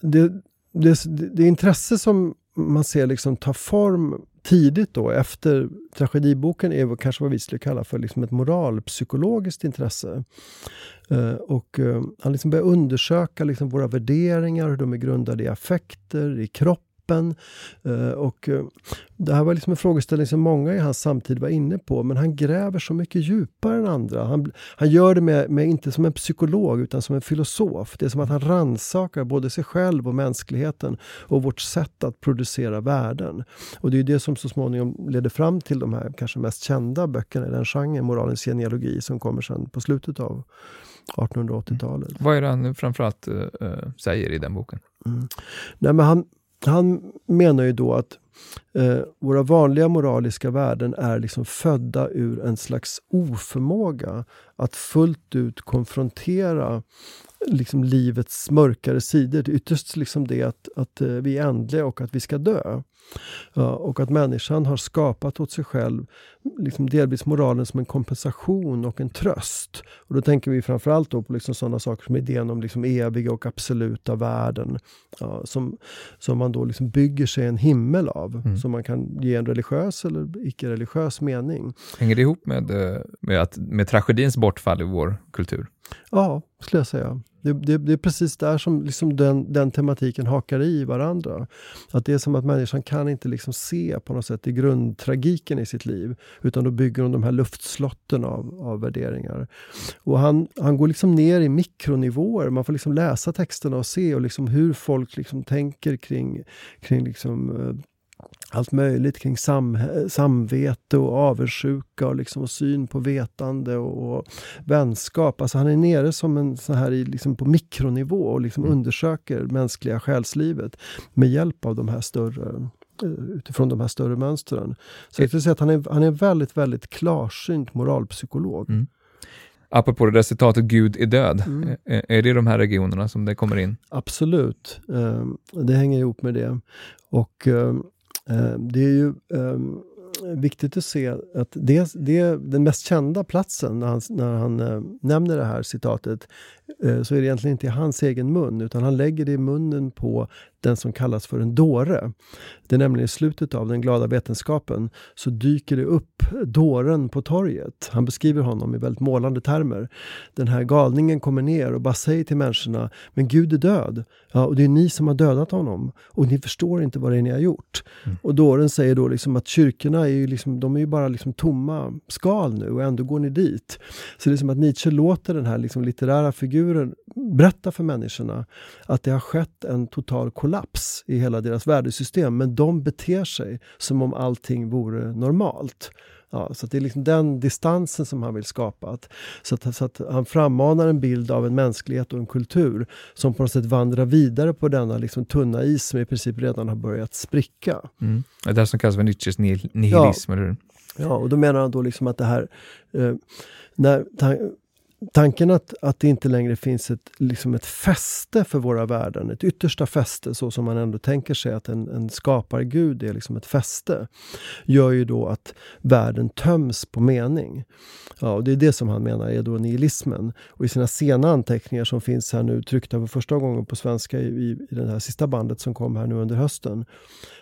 Det, det, det intresse som man ser liksom ta form tidigt då, efter tragediboken, är kanske vad vi skulle kalla för liksom ett moralpsykologiskt intresse. Eh, och eh, han liksom börjar undersöka liksom våra värderingar, hur de är grundade i affekter, i kroppen. Eh, och eh, det här var liksom en frågeställning som många i hans samtid var inne på, men han gräver så mycket djupare än andra. Han, han gör det med, med, inte som en psykolog, utan som en filosof. Det är som att han rannsakar både sig själv och mänskligheten och vårt sätt att producera värden. Och det är det som så småningom leder fram till de här kanske mest kända böckerna i den genren, Moralens genealogi, som kommer sen på slutet av 1880-talet. Mm. Vad är det han framförallt uh, säger i den boken? Mm. Nej, men han, han menar ju då att eh, våra vanliga moraliska värden är liksom födda ur en slags oförmåga att fullt ut konfrontera liksom livets mörkare sidor. Det är ytterst liksom det att, att eh, vi är ändliga och att vi ska dö. Ja, och att människan har skapat åt sig själv liksom delvis moralen som en kompensation och en tröst. Och Då tänker vi framförallt då på liksom sådana saker som idén om liksom eviga och absoluta värden. Ja, som, som man då liksom bygger sig en himmel av, mm. som man kan ge en religiös eller icke-religiös mening. Hänger det ihop med, eh, med, att, med tragedins bortfall i vår kultur? Ja, skulle jag säga. Det, det, det, är precis där som liksom den, den tematiken hakar i varandra. Att det är som att människan kan inte liksom se på något sätt i grundtragiken i sitt liv. Utan då bygger hon de här luftslotten av, av värderingar. Och han, han går liksom ner i mikronivåer. Man får liksom läsa texterna och se och liksom hur folk liksom tänker kring, kring liksom, eh, allt möjligt kring sam, samvete och avundsjuka och, liksom, och syn på vetande och, och, vänskap. Alltså han är nere som en så här liksom på mikronivå och liksom mm. undersöker mänskliga själslivet med hjälp av de här större eh, utifrån de här större mönstren. Så jag skulle säga att han är, han är en väldigt, väldigt klarsynt moralpsykolog. Mm. Apropå det där citatet Gud är död, mm. är, är det de här regionerna som det kommer in? Absolut, um, det hänger ihop med det. Och um, Eh, Eh, det är ju ehm, viktigt att se att det, det är den mest kända platsen när han, när han eh, nämner det här citatet, eh, så är det egentligen inte i hans egen mun, utan han lägger det i munnen på den som kallas för en dåre. Det är nämligen i slutet av Den glada vetenskapen så dyker det upp dåren på torget. Han beskriver honom i väldigt målande termer. Den här galningen kommer ner och bara säger till människorna, men Gud är död. Ja, och det är ni som har dödat honom. Och ni förstår inte vad det är ni har gjort. Mm. Och dåren säger då liksom att kyrkorna är ju, liksom, de är ju bara liksom tomma skal nu och ändå går ni dit. Så det är som att Nietzsche låter den här liksom litterära figuren berätta för människorna att det har skett en total kollaps i hela deras värdesystem, men de beter sig som om allting vore normalt. Ja, så det är liksom den distansen som han vill skapa. Så att, så att, han frammanar en bild av en mänsklighet och en kultur som på något sätt vandrar vidare på denna liksom tunna is som i princip redan har börjat spricka. Mm. Det är det som kallas för Nietzsches nihilism, ja. eller hur? Ja, och då menar han då liksom att det här... Eh, när, tanken att, att det inte längre finns ett, liksom ett fäste för våra värden, ett yttersta fäste så som man ändå tänker sig att en, en skapargud är liksom ett fäste, gör ju då att världen töms på mening. Ja, och det är det som han menar är då nihilismen. Och i sina sena anteckningar som finns här nu tryckta för första gången på svenska i, i, i det här sista bandet som kom här nu under hösten,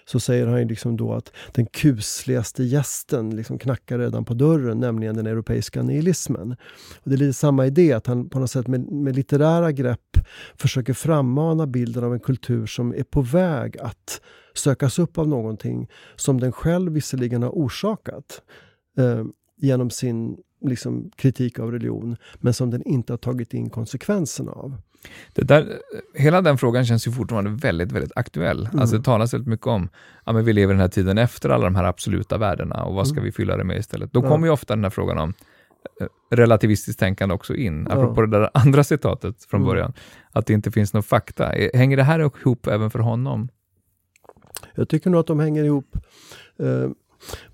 så säger han ju liksom då att den kusligaste gästen liksom knackar redan på dörren, nämligen den europeiska nihilismen. Och det är lite samma idé, att han på något sätt med, med litterära grepp försöker frammana bilden av en kultur som är på väg att sökas upp av någonting som den själv visserligen har orsakat eh, genom sin liksom, kritik av religion, men som den inte har tagit in konsekvenserna av. Det där, hela den frågan känns ju fortfarande väldigt, väldigt aktuell. Mm. Alltså det talas väldigt mycket om, ja men vi lever den här tiden efter alla de här absoluta värdena och vad ska mm. vi fylla det med istället? Då ja. kommer ju ofta den här frågan om eh, relativistiskt tänkande också in, ja. apropå det där andra citatet från mm. början, att det inte finns någon fakta. Hänger det här ihop även för honom? Jag tycker nog att de hänger ihop eh,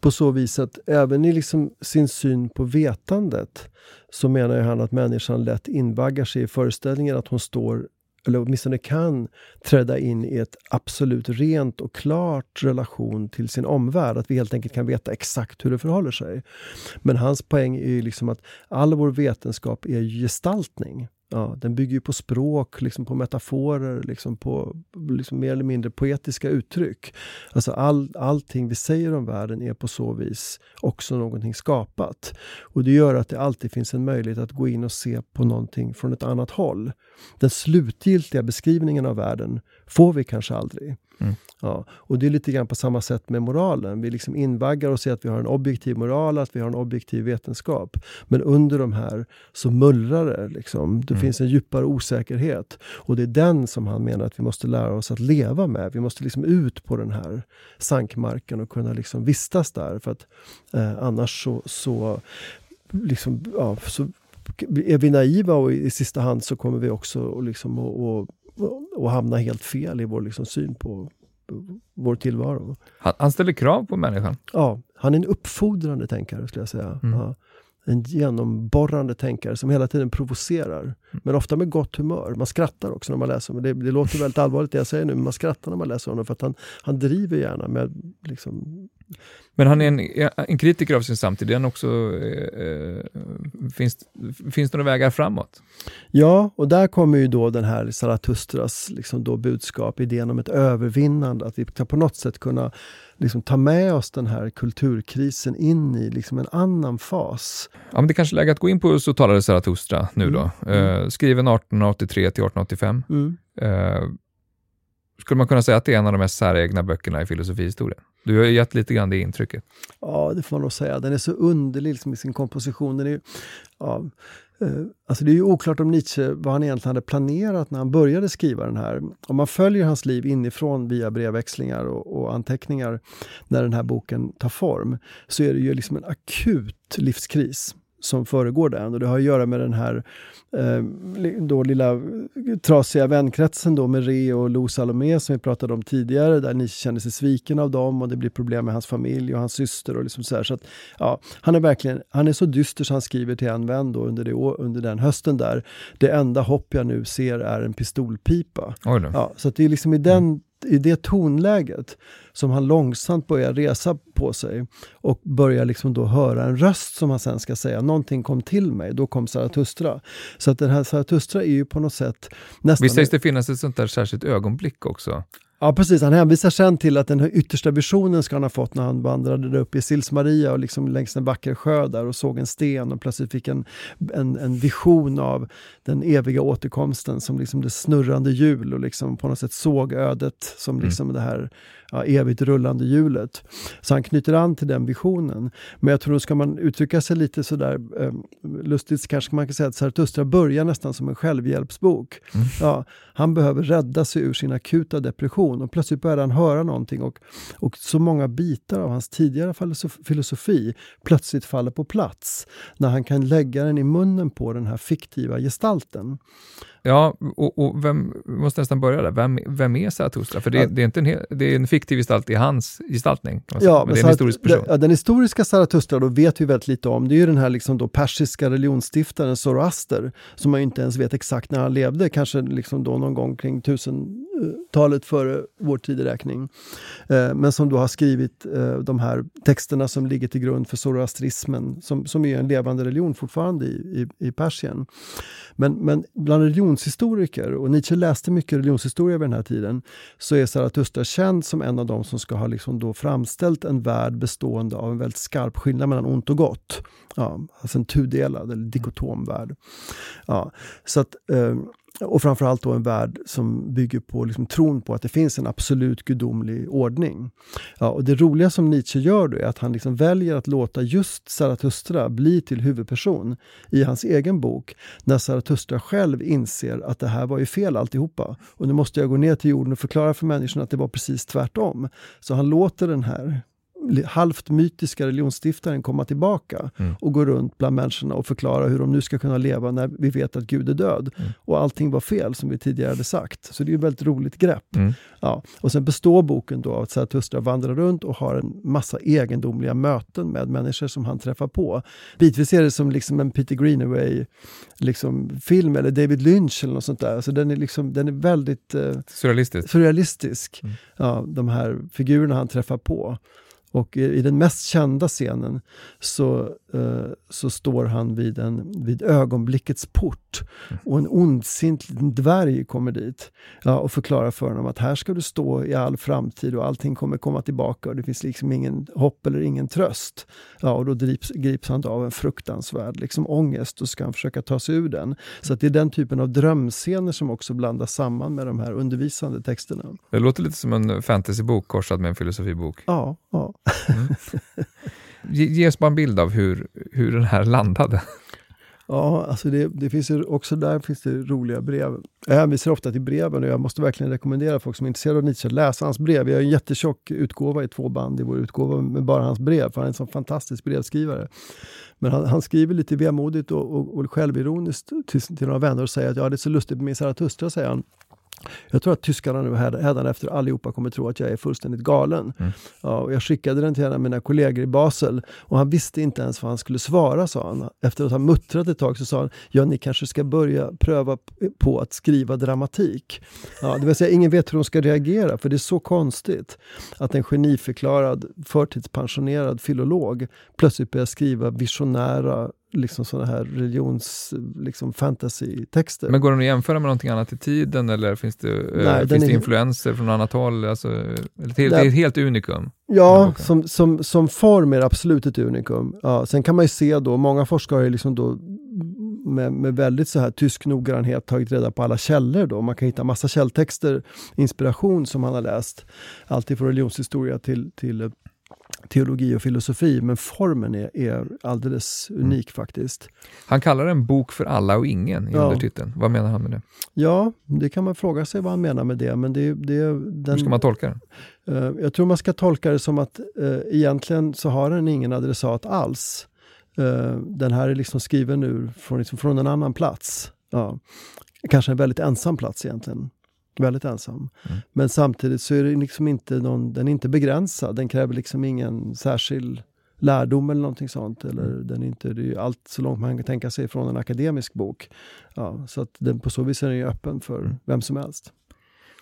på så vis att även i liksom sin syn på vetandet så menar han att människan lätt invaggar sig i föreställningen att hon står eller åtminstone kan träda in i ett absolut rent och klart relation till sin omvärld. Att vi helt enkelt kan veta exakt hur det förhåller sig. Men hans poäng är ju liksom att all vår vetenskap är gestaltning. Ja, den bygger ju på språk, liksom på metaforer, liksom på liksom mer eller mindre poetiska uttryck. Alltså all, allting vi säger om världen är på så vis också någonting skapat. Och det gör att det alltid finns en möjlighet att gå in och se på någonting från ett annat håll. Den slutgiltiga beskrivningen av världen får vi kanske aldrig. Mm. Ja, och det är lite grann på samma sätt med moralen. Vi liksom invaggar oss i att vi har en objektiv moral, att vi har en objektiv vetenskap. Men under de här så mullrar det. Liksom. Det mm. finns en djupare osäkerhet. Och det är den som han menar att vi måste lära oss att leva med. Vi måste liksom ut på den här sankmarken och kunna liksom vistas där. För att eh, annars så, så, liksom, ja, så är vi naiva och i, i sista hand så kommer vi också liksom att och hamna helt fel i vår liksom syn på vår tillvaro. Han, han ställer krav på människan? Ja, han är en uppfordrande tänkare skulle jag säga. Mm. Ja, en genomborrande tänkare som hela tiden provocerar. Mm. Men ofta med gott humör. Man skrattar också när man läser honom. Det, det låter väldigt allvarligt det jag säger nu, men man skrattar när man läser honom för att han, han driver gärna med liksom, men han är en, en kritiker av sin samtid. Är också, eh, eh, finns, finns det några vägar framåt? Ja, och där kommer ju då den här Zarathustras liksom då budskap, idén om ett övervinnande, att vi ska på något sätt kunna liksom ta med oss den här kulturkrisen in i liksom en annan fas. Ja, men det är kanske är läge att gå in på Så talade Zarathustra nu då. Mm. Eh, skriven 1883 till 1885. Mm. Eh, skulle man kunna säga att det är en av de mest säregna böckerna i filosofihistorien? Du har ju gett lite grann det intrycket. Ja, det får man nog säga. Den är så underlig liksom, i sin komposition. Den är, ja, eh, alltså det är ju oklart om Nietzsche vad han egentligen hade planerat när han började skriva den här. Om man följer hans liv inifrån via brevväxlingar och, och anteckningar när den här boken tar form, så är det ju liksom en akut livskris som föregår den. Och det har att göra med den här eh, då lilla trasiga vänkretsen då med Re och Lo Salomé som vi pratade om tidigare, där ni känner sig sviken av dem och det blir problem med hans familj och hans syster. och liksom så, här. så att, ja, Han är verkligen han är så dyster så han skriver till en vän då under, det, under den hösten där. Det enda hopp jag nu ser är en pistolpipa. Ja, så det är liksom i den i det tonläget som han långsamt börjar resa på sig och börjar liksom då höra en röst som han sen ska säga, någonting kom till mig, då kom Zarathustra. Så att den här Zarathustra är ju på något sätt nästan... Visst sägs det finnas ett sånt där särskilt ögonblick också? Ja, precis. Han hänvisar sen till att den här yttersta visionen ska han ha fått när han vandrade där uppe i Sils Maria och liksom längs en vacker sjö där och såg en sten och plötsligt fick en, en, en vision av den eviga återkomsten som liksom det snurrande hjul och liksom på något sätt såg ödet som mm. liksom mm. det här ja, evigt rullande hjulet. Så han knyter an till den visionen. Men jag tror, ska man uttrycka sig lite sådär eh, lustigt, så kanske man kan säga att Zarathustra börjar nästan som en självhjälpsbok. Mm. Ja, han behöver rädda sig ur sin akuta depression och plötsligt börjar han höra någonting och, och så många bitar av hans tidigare filosofi plötsligt faller på plats när han kan lägga den i munnen på den här fiktiva gestalten. Ja, och, och vem, vi måste nästan börja där. Vem, vem är Zarathustra? För det, ja. det, är inte en, det är en fiktiv gestalt i hans gestaltning. Ja, men det är en historisk person. Den, den historiska Zarathustra då vet vi väldigt lite om. Det är ju den här liksom då persiska religionsstiftaren Zoroaster, som man inte ens vet exakt när han levde, kanske liksom då någon gång kring 1000-talet före vår tideräkning. Eh, men som då har skrivit eh, de här texterna som ligger till grund för zoroastrismen, som, som är en levande religion fortfarande i, i, i Persien. Men, men bland religionshistoriker, och Nietzsche läste mycket religionshistoria vid den här tiden, så är Zarathustra känd som en av dem som ska ha liksom då framställt en värld bestående av en väldigt skarp skillnad mellan ont och gott. Ja, alltså en tudelad eller dikotom värld. Ja, så att, eh, och framförallt då en värld som bygger på liksom tron på att det finns en absolut gudomlig ordning. Ja, och det roliga som Nietzsche gör då är att han liksom väljer att låta just Zarathustra bli till huvudperson i hans egen bok, när Zarathustra själv inser att det här var ju fel alltihopa. Och nu måste jag gå ner till jorden och förklara för människorna att det var precis tvärtom. Så han låter den här halvt mytiska religionsstiftaren komma tillbaka mm. och gå runt bland människorna och förklara hur de nu ska kunna leva när vi vet att Gud är död. Mm. Och allting var fel, som vi tidigare hade sagt. Så det är ett väldigt roligt grepp. Mm. Ja. Och sen består boken då av att Zarathustra vandrar runt och har en massa egendomliga möten med människor som han träffar på. Bitvis är det som liksom en Peter Greenaway liksom, film eller David Lynch eller något sånt där. Så den är, liksom, den är väldigt eh, surrealistisk. surrealistisk. Mm. Ja, de här figurerna han träffar på. Och i, den mest kända scenen så, eh, så står han vid, en, vid ögonblickets port och en ondsint liten dvärg kommer dit ja, och förklarar för honom att här ska du stå i all framtid och allting kommer komma tillbaka och det finns liksom ingen hopp eller ingen tröst. Ja, och då grips, grips han av en fruktansvärd liksom, ångest och ska han försöka ta sig ur den. Så det är den typen av drömscener som också blandas samman med de här undervisande texterna. Det låter lite som en fantasybok korsad med en filosofibok. Ja, ja. Mm. Ge oss bara en bild av hur, hur den här landade. Ja, alltså det, det, finns ju också där finns det roliga brev. Jag hänvisar ofta till breven och jag måste verkligen rekommendera folk som är intresserade av Nietzsche att läsa hans brev. Vi har en jättetjock utgåva i två band i vår utgåva med bara hans brev, för han är en sån fantastisk brevskrivare. Men han, han skriver lite vemodigt och, och, och självironiskt till, till några vänner och säger att ja, det är så lustigt med min Zarathustra, säger han. Jag tror att tyskarna nu hädanefter allihopa kommer tro att jag är fullständigt galen. Mm. Ja, och jag skickade den till en av mina kollegor i Basel och han visste inte ens vad han skulle svara, sa han. Efter att ha muttrat ett tag så sa han, ja ni kanske ska börja pröva på att skriva dramatik. Ja, det vill säga, ingen vet hur de ska reagera, för det är så konstigt att en geniförklarad förtidspensionerad filolog plötsligt börjar skriva visionära liksom sådana här religions, liksom fantasy-texter. Men går den att jämföra med någonting annat i tiden eller finns det, eh, Nej, finns det är... influenser från annat håll? Alltså, det är ett helt unikum? Ja, som, som, som form är det absolut ett unikum. Ja, sen kan man ju se då, många forskare har liksom då med, med väldigt så här tysk noggrannhet tagit reda på alla källor. Då. Man kan hitta massa källtexter, inspiration som han har läst. Alltifrån religionshistoria till, till teologi och filosofi, men formen är, är alldeles mm. unik mm. faktiskt. Han kallar det en bok för alla och ingen i ja. undertiteln. Vad menar han med det? Ja, det kan man fråga sig vad han menar med det. Men det, det, den, Hur ska man tolka den? Uh, jag tror man ska tolka det som att uh, egentligen så har den ingen adressat alls. Uh, den här är liksom skriven ur från, liksom, från en annan plats. Ja. Kanske en väldigt ensam plats egentligen. Väldigt ensam. Mm. Men samtidigt så är det liksom inte någon, den är inte begränsad. Den kräver liksom ingen särskild lärdom eller någonting sånt. Eller mm. den är inte, det är allt så långt man kan tänka sig från en akademisk bok. Ja, så att den, på så vis är den öppen för mm. vem som helst.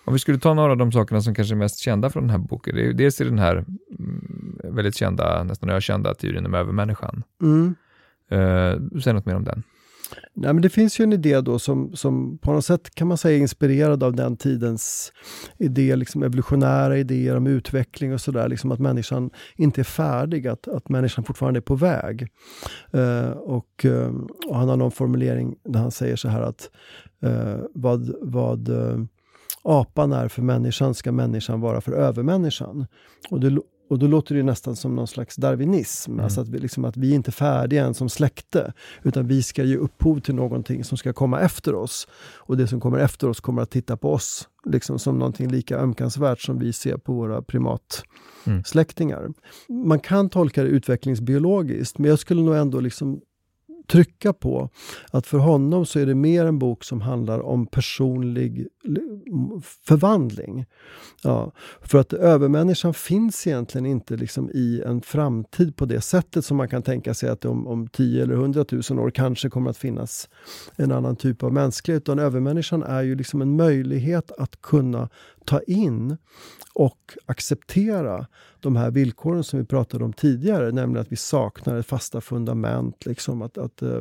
Om vi skulle ta några av de sakerna som kanske är mest kända från den här boken. Det är, dels är den här mm, väldigt kända, nästan ökända teorin om övermänniskan. Mm. Uh, säg något mer om den. Nej, men det finns ju en idé då som, som på något sätt kan man säga är inspirerad av den tidens idé, liksom evolutionära idéer om utveckling och sådär. Liksom att människan inte är färdig, att, att människan fortfarande är på väg. Uh, och, uh, och, han har någon formulering där han säger så här att uh, vad, vad apan är för människan ska människan vara för övermänniskan. Och det, och då låter det nästan som någon slags darwinism, mm. alltså att vi, liksom, att vi är inte färdiga än som släkte, utan vi ska ge upphov till någonting som ska komma efter oss. Och det som kommer efter oss kommer att titta på oss liksom som någonting lika ömkansvärt som vi ser på våra primatsläktingar. Mm. Man kan tolka det utvecklingsbiologiskt, men jag skulle nog ändå liksom trycka på att för honom så är det mer en bok som handlar om personlig förvandling. Ja, för att övermänniskan finns egentligen inte liksom i en framtid på det sättet som man kan tänka sig att om, om 10 eller 100 000 år kanske kommer att finnas en annan typ av mänsklighet. Utan övermänniskan är ju liksom en möjlighet att kunna ta in och acceptera de här villkoren som vi pratade om tidigare, nämligen att vi saknar ett fasta fundament. Liksom, att, att, äh,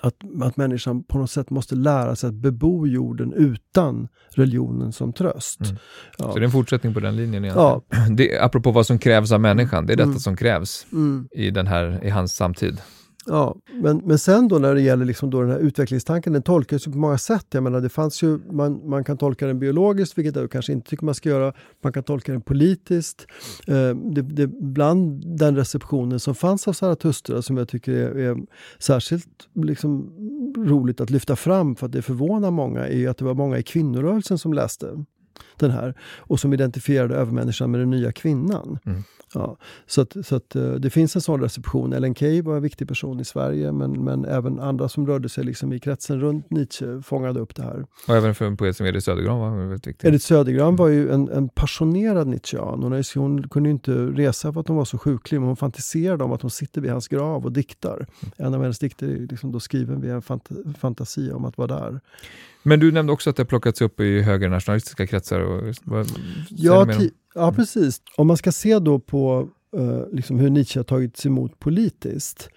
att, att människan på något sätt måste lära sig att bebo jorden utan religionen som tröst. Mm. Ja. Så det är en fortsättning på den linjen egentligen. Ja. Det, apropå vad som krävs av människan, det är detta mm. som krävs mm. i, den här, i hans samtid. Ja, men, men sen då när det gäller liksom då den här utvecklingstanken, den tolkas ju på många sätt. Jag menar, det fanns ju, man, man kan tolka den biologiskt, vilket jag kanske inte tycker man ska göra. Man kan tolka den politiskt. Eh, det, det, bland den receptionen som fanns av Zarathustra, som jag tycker är, är särskilt liksom, roligt att lyfta fram, för att det förvånar många, är att det var många i kvinnorörelsen som läste den här och som identifierade övermänniskan med den nya kvinnan. Mm. Ja, så att, så att, eh, det finns en sån reception. Ellen Key var en viktig person i Sverige, men, men även andra som rörde sig liksom i kretsen runt Nietzsche fångade upp det här. Och även för en poet som Edith Södergran var väldigt viktig. Edith Södergran var ju en, en passionerad Nietzschean. Hon, hon kunde inte resa för att hon var så sjuklig, men hon fantiserade om att hon sitter vid hans grav och diktar. Mm. En av hennes dikter är liksom då skriven vid en fant fantasi om att vara där. Men du nämnde också att det plockats upp i högernationalistiska kretsar. Och, vad, ja, ja, precis. Om man ska se då på uh, liksom hur Nietzsche har tagits emot politiskt,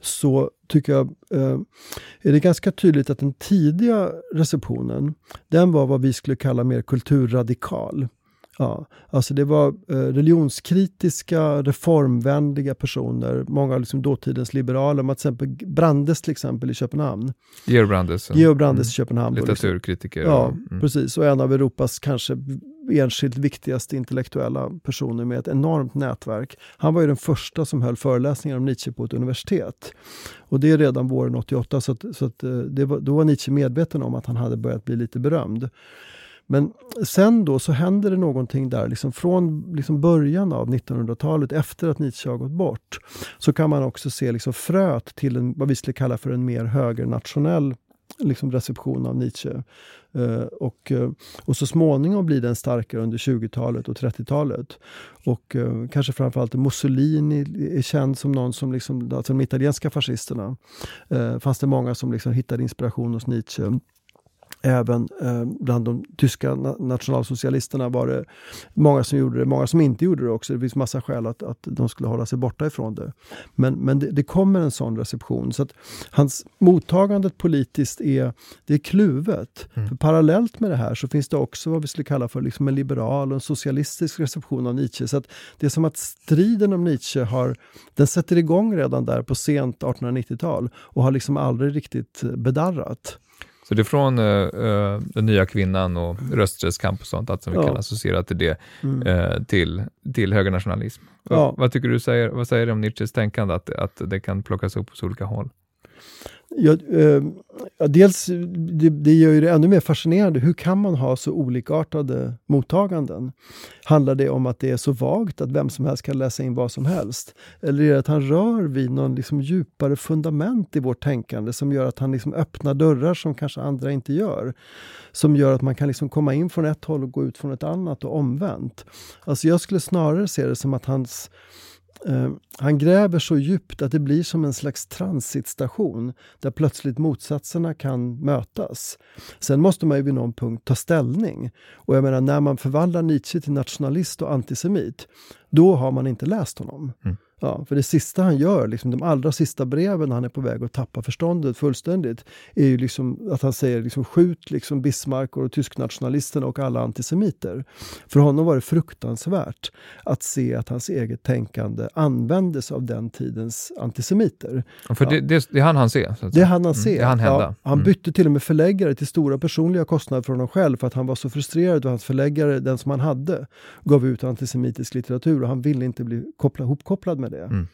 så tycker jag uh, är det ganska tydligt att den tidiga receptionen, den var vad vi skulle kalla mer kulturradikal. Ja, alltså det var eh, religionskritiska, reformvänliga personer, många av liksom dåtidens liberaler, man till exempel Brandes till exempel i Köpenhamn. Georg Brandes. Georg Brandes mm. i Köpenhamn. Liksom- Litteraturkritiker. Liksom, ja, mm. precis. Och en av Europas kanske enskilt viktigaste intellektuella personer med ett enormt nätverk. Han var ju den första som höll föreläsningar om Nietzsche på ett universitet. Och det är redan våren 88, så, att, så att eh, det var, då var Nietzsche medveten om att han hade börjat bli lite berömd. Men sen då så händer det någonting där, liksom från liksom början av 1900-talet, efter att Nietzsche har gått bort, så kan man också se liksom fröet till en, vad vi skulle kalla för en mer högernationell liksom reception av Nietzsche. Uh, och, uh, och så småningom blir den starkare under 20-talet och 30-talet. Och uh, kanske framförallt Mussolini är känd som någon som, liksom, alltså de italienska fascisterna, uh, fanns det många som liksom hittade inspiration hos Nietzsche. Även eh, bland de tyska nationalsocialisterna var det många som gjorde det, många som inte gjorde det också. Det finns massa skäl att, att de skulle hålla sig borta ifrån det. Men, men det, det kommer en sån reception. Så att hans mottagandet politiskt är, det är kluvet. Mm. För parallellt med det här så finns det också vad vi skulle kalla för liksom en liberal och en socialistisk reception av Nietzsche. Så att det är som att striden om Nietzsche har, den sätter igång redan där på sent 1890-tal och har liksom aldrig riktigt bedarrat. Så det är från uh, den nya kvinnan och rösträttskamp och sånt, att som vi ja. kan associera till det, mm. uh, till, till högernationalism. Ja. Vad tycker du säger, vad säger du om Nietzsches tänkande, att, att det kan plockas upp på olika håll? Ja, eh, ja, dels, det, det gör ju det ännu mer fascinerande. Hur kan man ha så olikartade mottaganden? Handlar det om att det är så vagt att vem som helst kan läsa in vad som helst? Eller är det att han rör vid någon liksom djupare fundament i vårt tänkande som gör att han liksom öppnar dörrar som kanske andra inte gör? Som gör att man kan liksom komma in från ett håll och gå ut från ett annat och omvänt. Alltså jag skulle snarare se det som att hans Eh, han gräver så djupt att det blir som en slags transitstation där plötsligt motsatserna kan mötas. Sen måste man ju vid någon punkt ta ställning. Och jag menar, när man förvandlar Nietzsche till nationalist och antisemit, då har man inte läst honom. Mm. Ja, för det sista han gör, liksom, de allra sista breven när han är på väg att tappa förståndet fullständigt, är ju liksom att han säger liksom, skjut liksom Bismarck och tysknationalisterna och alla antisemiter. För honom var det fruktansvärt att se att hans eget tänkande användes av den tidens antisemiter. För ja. det, det, det han han se? Det han han se. Mm, det han hända. Ja, han mm. bytte till och med förläggare till stora personliga kostnader för honom själv för att han var så frustrerad och hans förläggare, den som han hade, gav ut antisemitisk litteratur och han ville inte bli kopplad, hopkopplad med med det. Mm.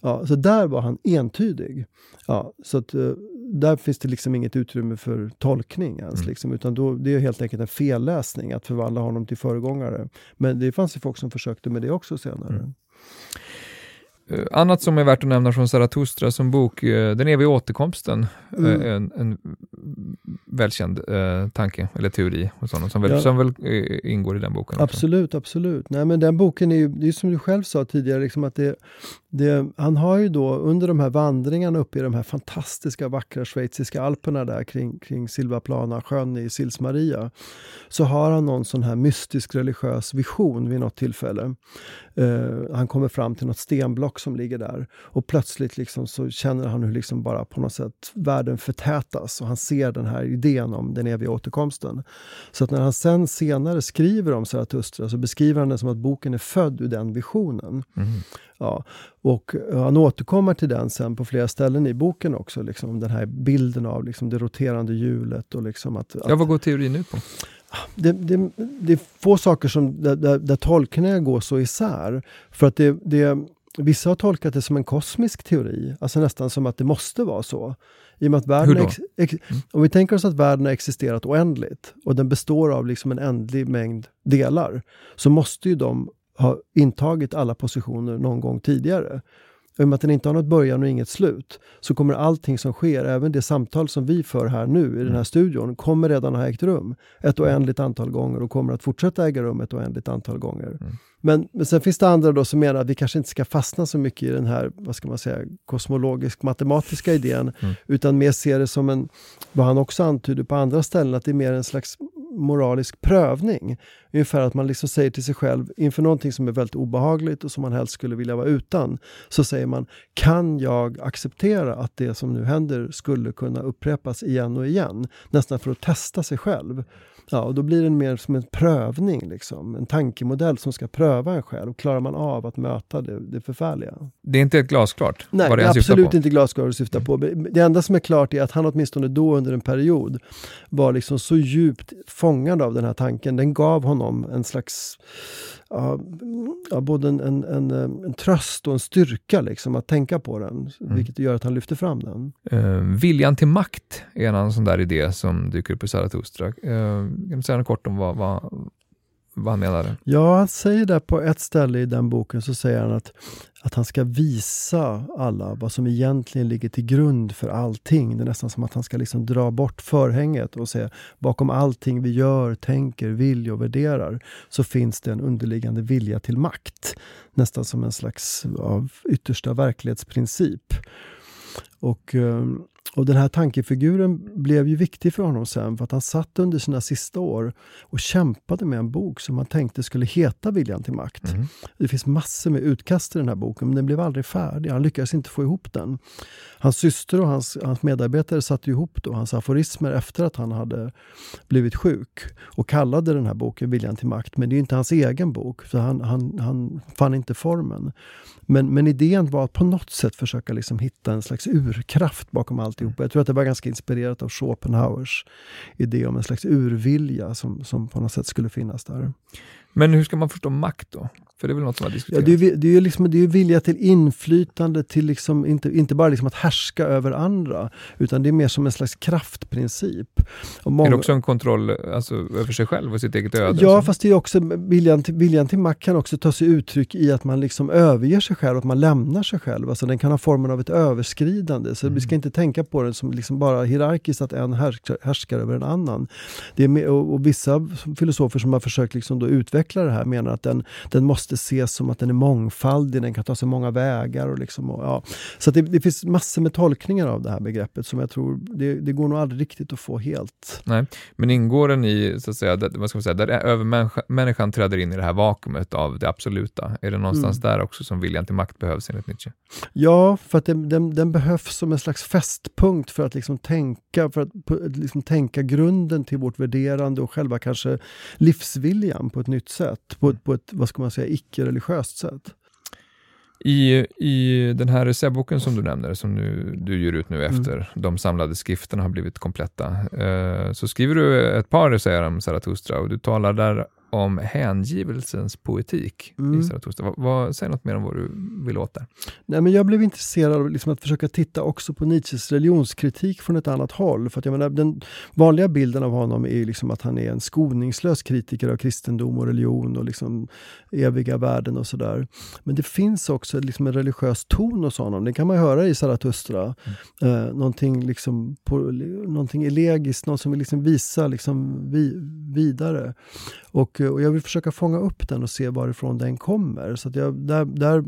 Ja, så där var han entydig. Ja, så att, uh, där finns det liksom inget utrymme för tolkning ens. Mm. Liksom, utan då, det är helt enkelt en felläsning att förvandla honom till föregångare. Men det fanns ju folk som försökte med det också senare. Mm. Uh, annat som är värt att nämna från Zarathustra som bok, uh, Den eviga återkomsten, mm. en, en välkänd eh, tanke eller teori hos honom som väl, ja. som väl eh, ingår i den boken. Absolut, också. absolut. Nej, men den boken är ju, det är som du själv sa tidigare, liksom att det, det, han har ju då under de här vandringarna uppe i de här fantastiska vackra schweiziska alperna där kring, kring Silvaplana sjön i Sils Maria, så har han någon sån här mystisk religiös vision vid något tillfälle. Uh, han kommer fram till något stenblock som ligger där och plötsligt liksom så känner han hur liksom bara på något sätt världen förtätas och han ser den här idén om den eviga återkomsten. Så att när han sen senare skriver om Zarathustra så beskriver han det som att boken är född ur den visionen. Mm. Ja, och han återkommer till den sen på flera ställen i boken också, liksom, den här bilden av liksom, det roterande hjulet. Och liksom att, ja, vad går teorin ut på? Det, det, det är få saker som, där, där, där tolkningar går så isär. För att det, det, vissa har tolkat det som en kosmisk teori, alltså nästan som att det måste vara så. I och att världen ex, ex, mm. Om vi tänker oss att världen har existerat oändligt och den består av liksom en ändlig mängd delar, så måste ju de har intagit alla positioner någon gång tidigare. I och med att den inte har något början och inget slut, så kommer allting som sker, även det samtal som vi för här nu i den här studion, kommer redan ha ägt rum ett oändligt antal gånger och kommer att fortsätta äga rum ett oändligt antal gånger. Mm. Men, men sen finns det andra då som menar att vi kanske inte ska fastna så mycket i den här, vad ska man säga, kosmologisk-matematiska idén, mm. utan mer se det som en, vad han också antyder på andra ställen, att det är mer en slags moralisk prövning. Ungefär att man liksom säger till sig själv inför någonting som är väldigt obehagligt och som man helst skulle vilja vara utan. Så säger man, kan jag acceptera att det som nu händer skulle kunna upprepas igen och igen? Nästan för att testa sig själv. Ja, och då blir det mer som en prövning, liksom. en tankemodell som ska pröva en själv. Klarar man av att möta det, det förfärliga? Det är inte helt glasklart? Nej, det är absolut inte glasklart att syfta på. Det enda som är klart är att han åtminstone då under en period var liksom så djupt fångad av den här tanken. Den gav honom en slags ja, både en, en, en, en, tröst och en styrka liksom, att tänka på den, mm. vilket gör att han lyfter fram den. Uh, viljan till makt är en annan sån där idé som dyker upp i Zarathustra. Uh, kan du säga något kort om vad, vad, vad han menade? Ja, han säger där på ett ställe i den boken så säger han att, att han ska visa alla vad som egentligen ligger till grund för allting. Det är nästan som att han ska liksom dra bort förhänget och säga bakom allting vi gör, tänker, vill och värderar så finns det en underliggande vilja till makt. Nästan som en slags av yttersta verklighetsprincip. Och um, och den här tankefiguren blev ju viktig för honom sen för att han satt under sina sista år och kämpade med en bok som han tänkte skulle heta Viljan till makt. Mm. Det finns massor med utkast i den här boken men den blev aldrig färdig. Han lyckades inte få ihop den. Hans syster och hans, hans medarbetare satte ihop då hans aforismer efter att han hade blivit sjuk och kallade den här boken Viljan till makt. Men det är inte hans egen bok, för han, han, han fann inte formen. Men, men idén var att på något sätt försöka liksom hitta en slags urkraft bakom alltihopa. Jag tror att det var ganska inspirerat av Schopenhauers idé om en slags urvilja som, som på något sätt skulle finnas där. Men hur ska man förstå makt då? För det är väl något som har diskuterats? Ja, det, är, det, är liksom, det är vilja till inflytande, till liksom, inte, inte bara liksom att härska över andra, utan det är mer som en slags kraftprincip. Många, är det också en kontroll alltså, över sig själv och sitt eget öde? Ja, alltså? fast det är också, viljan till, viljan till makt kan också ta sig uttryck i att man liksom överger sig själv, att man lämnar sig själv. Alltså, den kan ha formen av ett överskridande, så mm. vi ska inte tänka på den som liksom bara hierarkiskt, att en härskar, härskar över en annan. Det är med, och, och, vissa filosofer som har försökt liksom då utveckla det här menar att den, den måste måste ses som att den är mångfaldig, den kan ta sig många vägar. Och liksom, och, ja. Så det, det, finns massor med tolkningar av det här begreppet som jag tror, det, det, går nog aldrig riktigt att få helt. Nej, men ingår den i, så att säga, där, vad ska man säga, där övermänniskan träder in i det här vakuumet av det absoluta? Är det någonstans mm. där också som viljan till makt behövs enligt Nietzsche? Ja, för att den, den, den behövs som en slags fästpunkt för att liksom tänka, för att liksom tänka grunden till vårt värderande och själva kanske livsviljan på ett nytt sätt. På, på ett, vad ska man säga, icke-religiöst sätt. I, I den här essäboken som du nämner, som nu, du ger ut nu mm. efter mm. de samlade skrifterna har blivit kompletta, eh, så skriver du ett par essäer om Zarathustra och du talar där om hängivelsens poetik mm. i Zarathustra. Vad, vad, säg något mer om vad du vill åt där. Nej, men jag blev intresserad av liksom att försöka titta också på Nietzsches religionskritik från ett annat håll. För att jag menar, den vanliga bilden av honom är liksom att han är en skoningslös kritiker av kristendom och religion och liksom eviga värden och sådär. Men det finns också liksom en religiös ton hos honom. Det kan man höra i Zarathustra. Mm. Eh, någonting, liksom på, någonting elegiskt, något som vill liksom visa liksom vi, vidare. Och, eh, och, jag vill försöka fånga upp den och se varifrån den kommer. Så jag, där, där,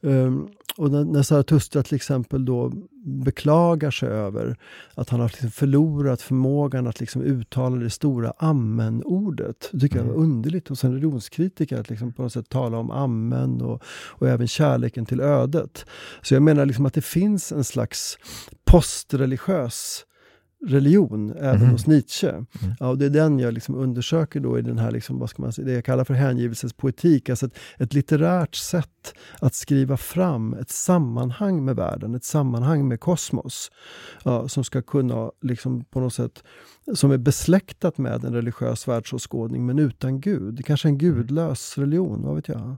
um, och när, när Zarathustra till exempel då beklagar sig över att han har liksom förlorat förmågan att liksom uttala det stora amen-ordet. Det tycker mm. jag var underligt hos en religionskritiker att liksom på något sätt tala om amen och, och även kärleken till ödet. Så jag menar liksom att det finns en slags postreligiös religion, även mm. hos Nietzsche. Mm. Ja, och det är den jag liksom undersöker då i den här, liksom, vad ska man säga, det jag kallar för hängivelsens poetik. Alltså ett, ett, litterärt sätt att skriva fram ett sammanhang med världen, ett sammanhang med kosmos. Ja, som ska kunna, liksom, på något sätt, som är besläktat med en religiös världsåskådning, men utan Gud. Kanske en gudlös religion, vad vet jag.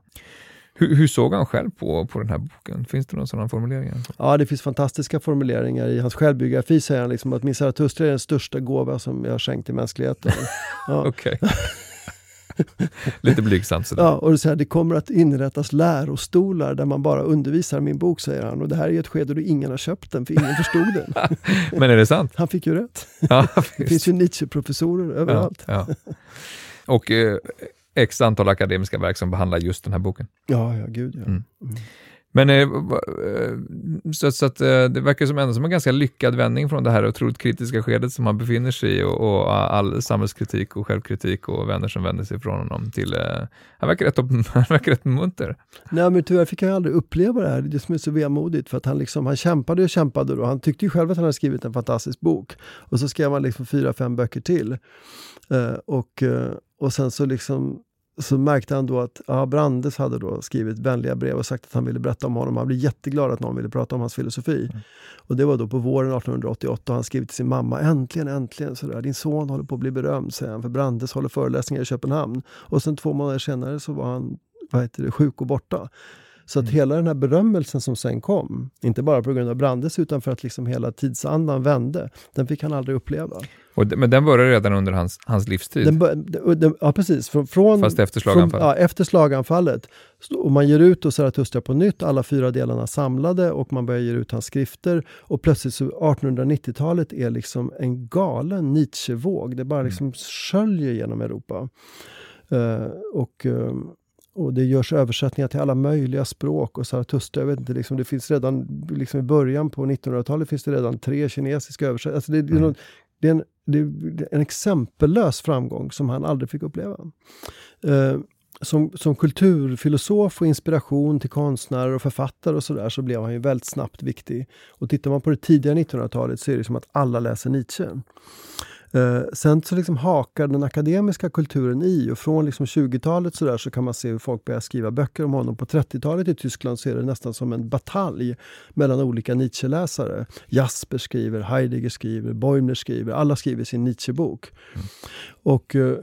Hur, hur, såg han själv på, på den här boken? Finns det några sådana formuleringar? Ja, det finns fantastiska formuleringar. I hans självbiografi säger han liksom att min Zarathustra är den största gåva som jag har skänkt till mänskligheten. Ja. Okej. Lite blygsamt sådär. Ja, och det, så här, det kommer att inrättas lärostolar där man bara undervisar min bok, säger han. Och det här är ett skede då ingen har köpt den, för ingen förstod den. Men är det sant? Han fick ju rätt. Ja, Det finns ju Nietzsche-professorer överallt. Ja, ja. Och eh, x antal akademiska verk som behandlar just den här boken. Ja, ja, gud ja. Mm. Men eh, så, eh, så att, eh, det verkar som ändå som en ganska lyckad vändning från det här otroligt kritiska skedet som han befinner sig i och, och all samhällskritik och självkritik och vänner som vänder sig ifrån honom till... Han, verkar rätt, han verkar rätt munter. Nej, men tyvärr fick han ju aldrig uppleva det här. Det som är så vemodigt. För att han, liksom, han kämpade och kämpade. Och han tyckte ju själv att han hade skrivit en fantastisk bok. Och så skrev han liksom fyra, fem böcker till. Och, och sen så liksom så märkte han då att ja, Brandes hade då skrivit vänliga brev och sagt att han ville berätta om honom. Han blev jätteglad att någon ville prata om hans filosofi. Och det var då på våren 1888 och han skrev till sin mamma Äntligen, äntligen, sådär. din son håller på att bli berömd, säger han, för Brandes håller föreläsningar i Köpenhamn. Och sen två månader senare så var han vad heter det, sjuk och borta. Så att hela den här berömmelsen som sen kom, inte bara på grund av Brandes utan för att liksom hela tidsandan vände, den fick han aldrig uppleva. Och, men den började redan under hans, hans livstid. Den, den, den, ja, precis. Från, från, Fast efter från, slaganfallet. ja, efter slaganfallet. Och man ger ut då Zarathustra på nytt, alla fyra delarna samlade och man börjar ge ut hans skrifter. Och plötsligt så 1890-talet är liksom en galen Nietzsche-våg. Det bara liksom sköljer genom Europa. Eh, och, eh, och det görs översättningar till alla möjliga språk. Och Zarathustra, jag vet inte, liksom, det finns redan liksom i början på 1900-talet finns det redan tre kinesiska översättningar. Alltså det, det, är någon- det, är en, det är en exempellös framgång som han aldrig fick uppleva. Eh, som, som kulturfilosof och inspiration till konstnärer och författare och sådär så blev han ju väldigt snabbt viktig. Och tittar man på det tidiga 1900-talet så är det som att alla läser Nietzsche. Eh, sen så liksom hakar den akademiska kulturen i och från liksom 20-talet så, där så kan man se hur folk börjar skriva böcker om honom. På 30-talet i Tyskland så är det nästan som en batalj mellan olika Nietzsche-läsare. Jasper skriver, Heidegger skriver, Boimler skriver, alla skriver sin Nietzsche-bok. Och, eh,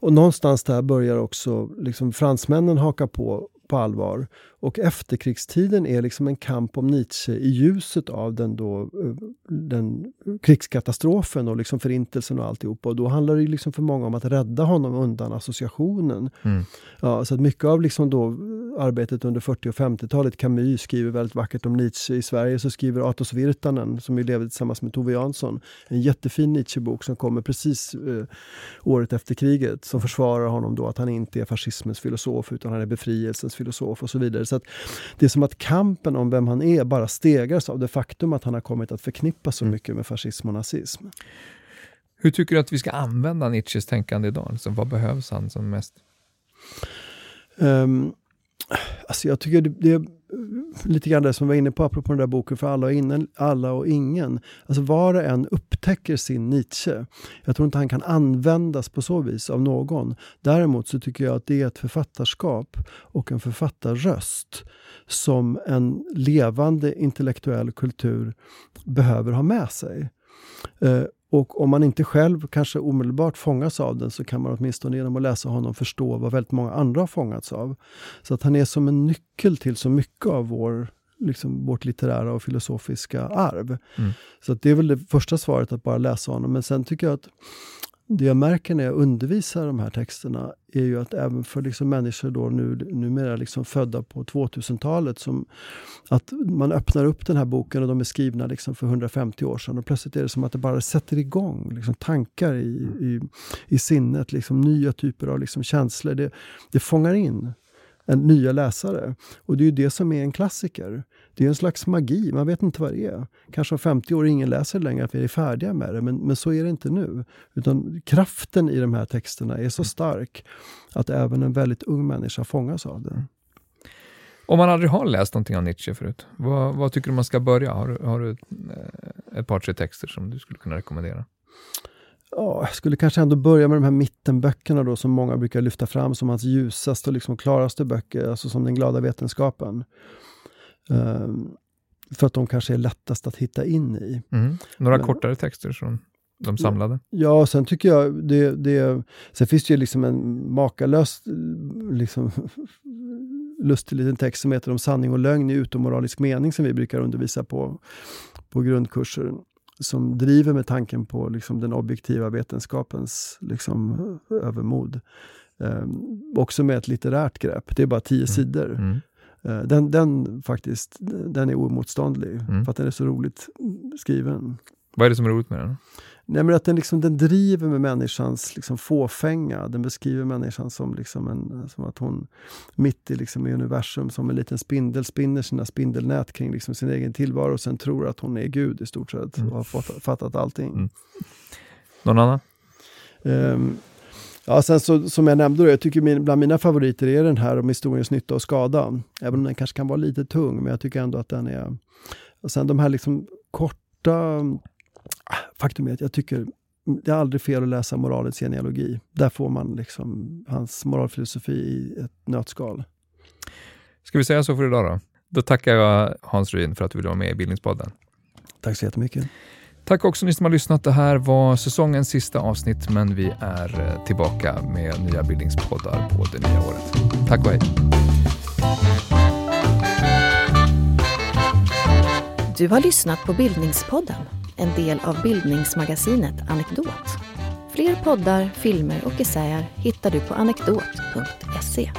och någonstans där börjar också liksom fransmännen haka på på allvar. Och efterkrigstiden är liksom en kamp om Nietzsche i ljuset av den, då, eh, den krigskatastrofen och liksom förintelsen och alltihopa. Och då handlar det liksom för många om att rädda honom undan associationen. Mm. Ja, så att mycket av liksom då arbetet under 40 och 50-talet, Camus skriver väldigt vackert om Nietzsche. I Sverige så skriver Atos Virtanen, som ju levde tillsammans med Tove Jansson, en jättefin Nietzsche-bok som kommer precis eh, året efter kriget, som försvarar honom då att han inte är fascismens filosof utan han är befrielsens filosof och så vidare. Så att det är som att kampen om vem han är bara stegras av det faktum att han har kommit att förknippas så mycket med fascism och nazism. Hur tycker du att vi ska använda Nietzsches tänkande idag? Alltså, vad behövs han som mest? Um, alltså jag tycker det, det är lite grann det som vi var inne på apropå den där boken för alla och, ingen, alla och ingen. Alltså var och en upptäcker sin Nietzsche. Jag tror inte han kan användas på så vis av någon. Däremot så tycker jag att det är ett författarskap och en författarröst som en levande intellektuell kultur behöver ha med sig. Eh, och om man inte själv kanske omedelbart fångas av den så kan man åtminstone genom att läsa honom förstå vad väldigt många andra har fångats av. Så att han är som en nyckel till så mycket av vår, liksom, vårt litterära och filosofiska arv. Mm. Så att det är väl det första svaret, att bara läsa honom. Men sen tycker jag att det jag märker när jag undervisar de här texterna är ju att även för liksom människor då nu, numera liksom födda på 2000-talet, som, att man öppnar upp den här boken och de är skrivna liksom för 150 år sedan och plötsligt är det som att det bara sätter igång liksom tankar i, i, i sinnet, liksom nya typer av liksom känslor. Det, det fångar in nya läsare. Och det är ju det som är en klassiker. Det är en slags magi, man vet inte vad det är. Kanske om 50 år ingen läser det längre, att vi är färdiga med det. Men, men så är det inte nu. Utan kraften i de här texterna är så stark att även en väldigt ung människa fångas av den. Om man aldrig har läst någonting av Nietzsche förut, vad, vad tycker du man ska börja? Har, du- har du eh, ett par, tre texter som du skulle kunna rekommendera? Ja, jag skulle kanske ändå börja med de här mittenböckerna då, som många brukar lyfta fram som hans ljusaste och liksom klaraste böcker, alltså som Den glada vetenskapen. Ehm, för att de kanske är lättast att hitta in i. Mm. Några Men- kortare texter som de samlade? Ja, sen tycker jag det, det... Sen finns det ju liksom en makalös liksom, lustig liten text som heter Om sanning och lögn i utomoralisk mening som vi brukar undervisa på, på grundkurser. Som driver med tanken på liksom, den objektiva vetenskapens liksom, övermod. Eh, också med ett litterärt grepp. Det är bara tio Mm. sidor. Mm. Eh, den, den faktiskt, den är oemotståndlig. Mm. För att den är så roligt skriven. Vad är det som är roligt med den? Nej, men att den, liksom, den driver med människans liksom, fåfänga. Den beskriver människan som, liksom en, som att hon mitt i, liksom, i universum som en liten spindel spinner sina spindelnät kring liksom, sin egen tillvaro och sen tror att hon är Gud i stort sett Mm. och har fått, fattat allting. Mm. Någon annan? Ehm, ja, sen så, som jag nämnde, då, jag tycker min, bland mina favoriter är den här om historiens nytta och skada. Även om den kanske kan vara lite tung, men jag tycker ändå att den är... Och sen de här liksom korta... Faktum är att jag tycker det är aldrig fel att läsa moralens genealogi. Där får man liksom hans moralfilosofi i ett nötskal. Ska vi säga så för idag då? Då tackar jag Hans Ruin för att du ville vara med i Bildningspodden. Tack så jättemycket. Tack också ni som har lyssnat. Det här var säsongens sista avsnitt, men vi är eh, tillbaka med nya bildningspoddar på det nya året. Tack och hej! Du har lyssnat på Bildningspodden, en del av bildningsmagasinet Anekdot. Fler poddar, filmer och essäer hittar du på anekdot.se.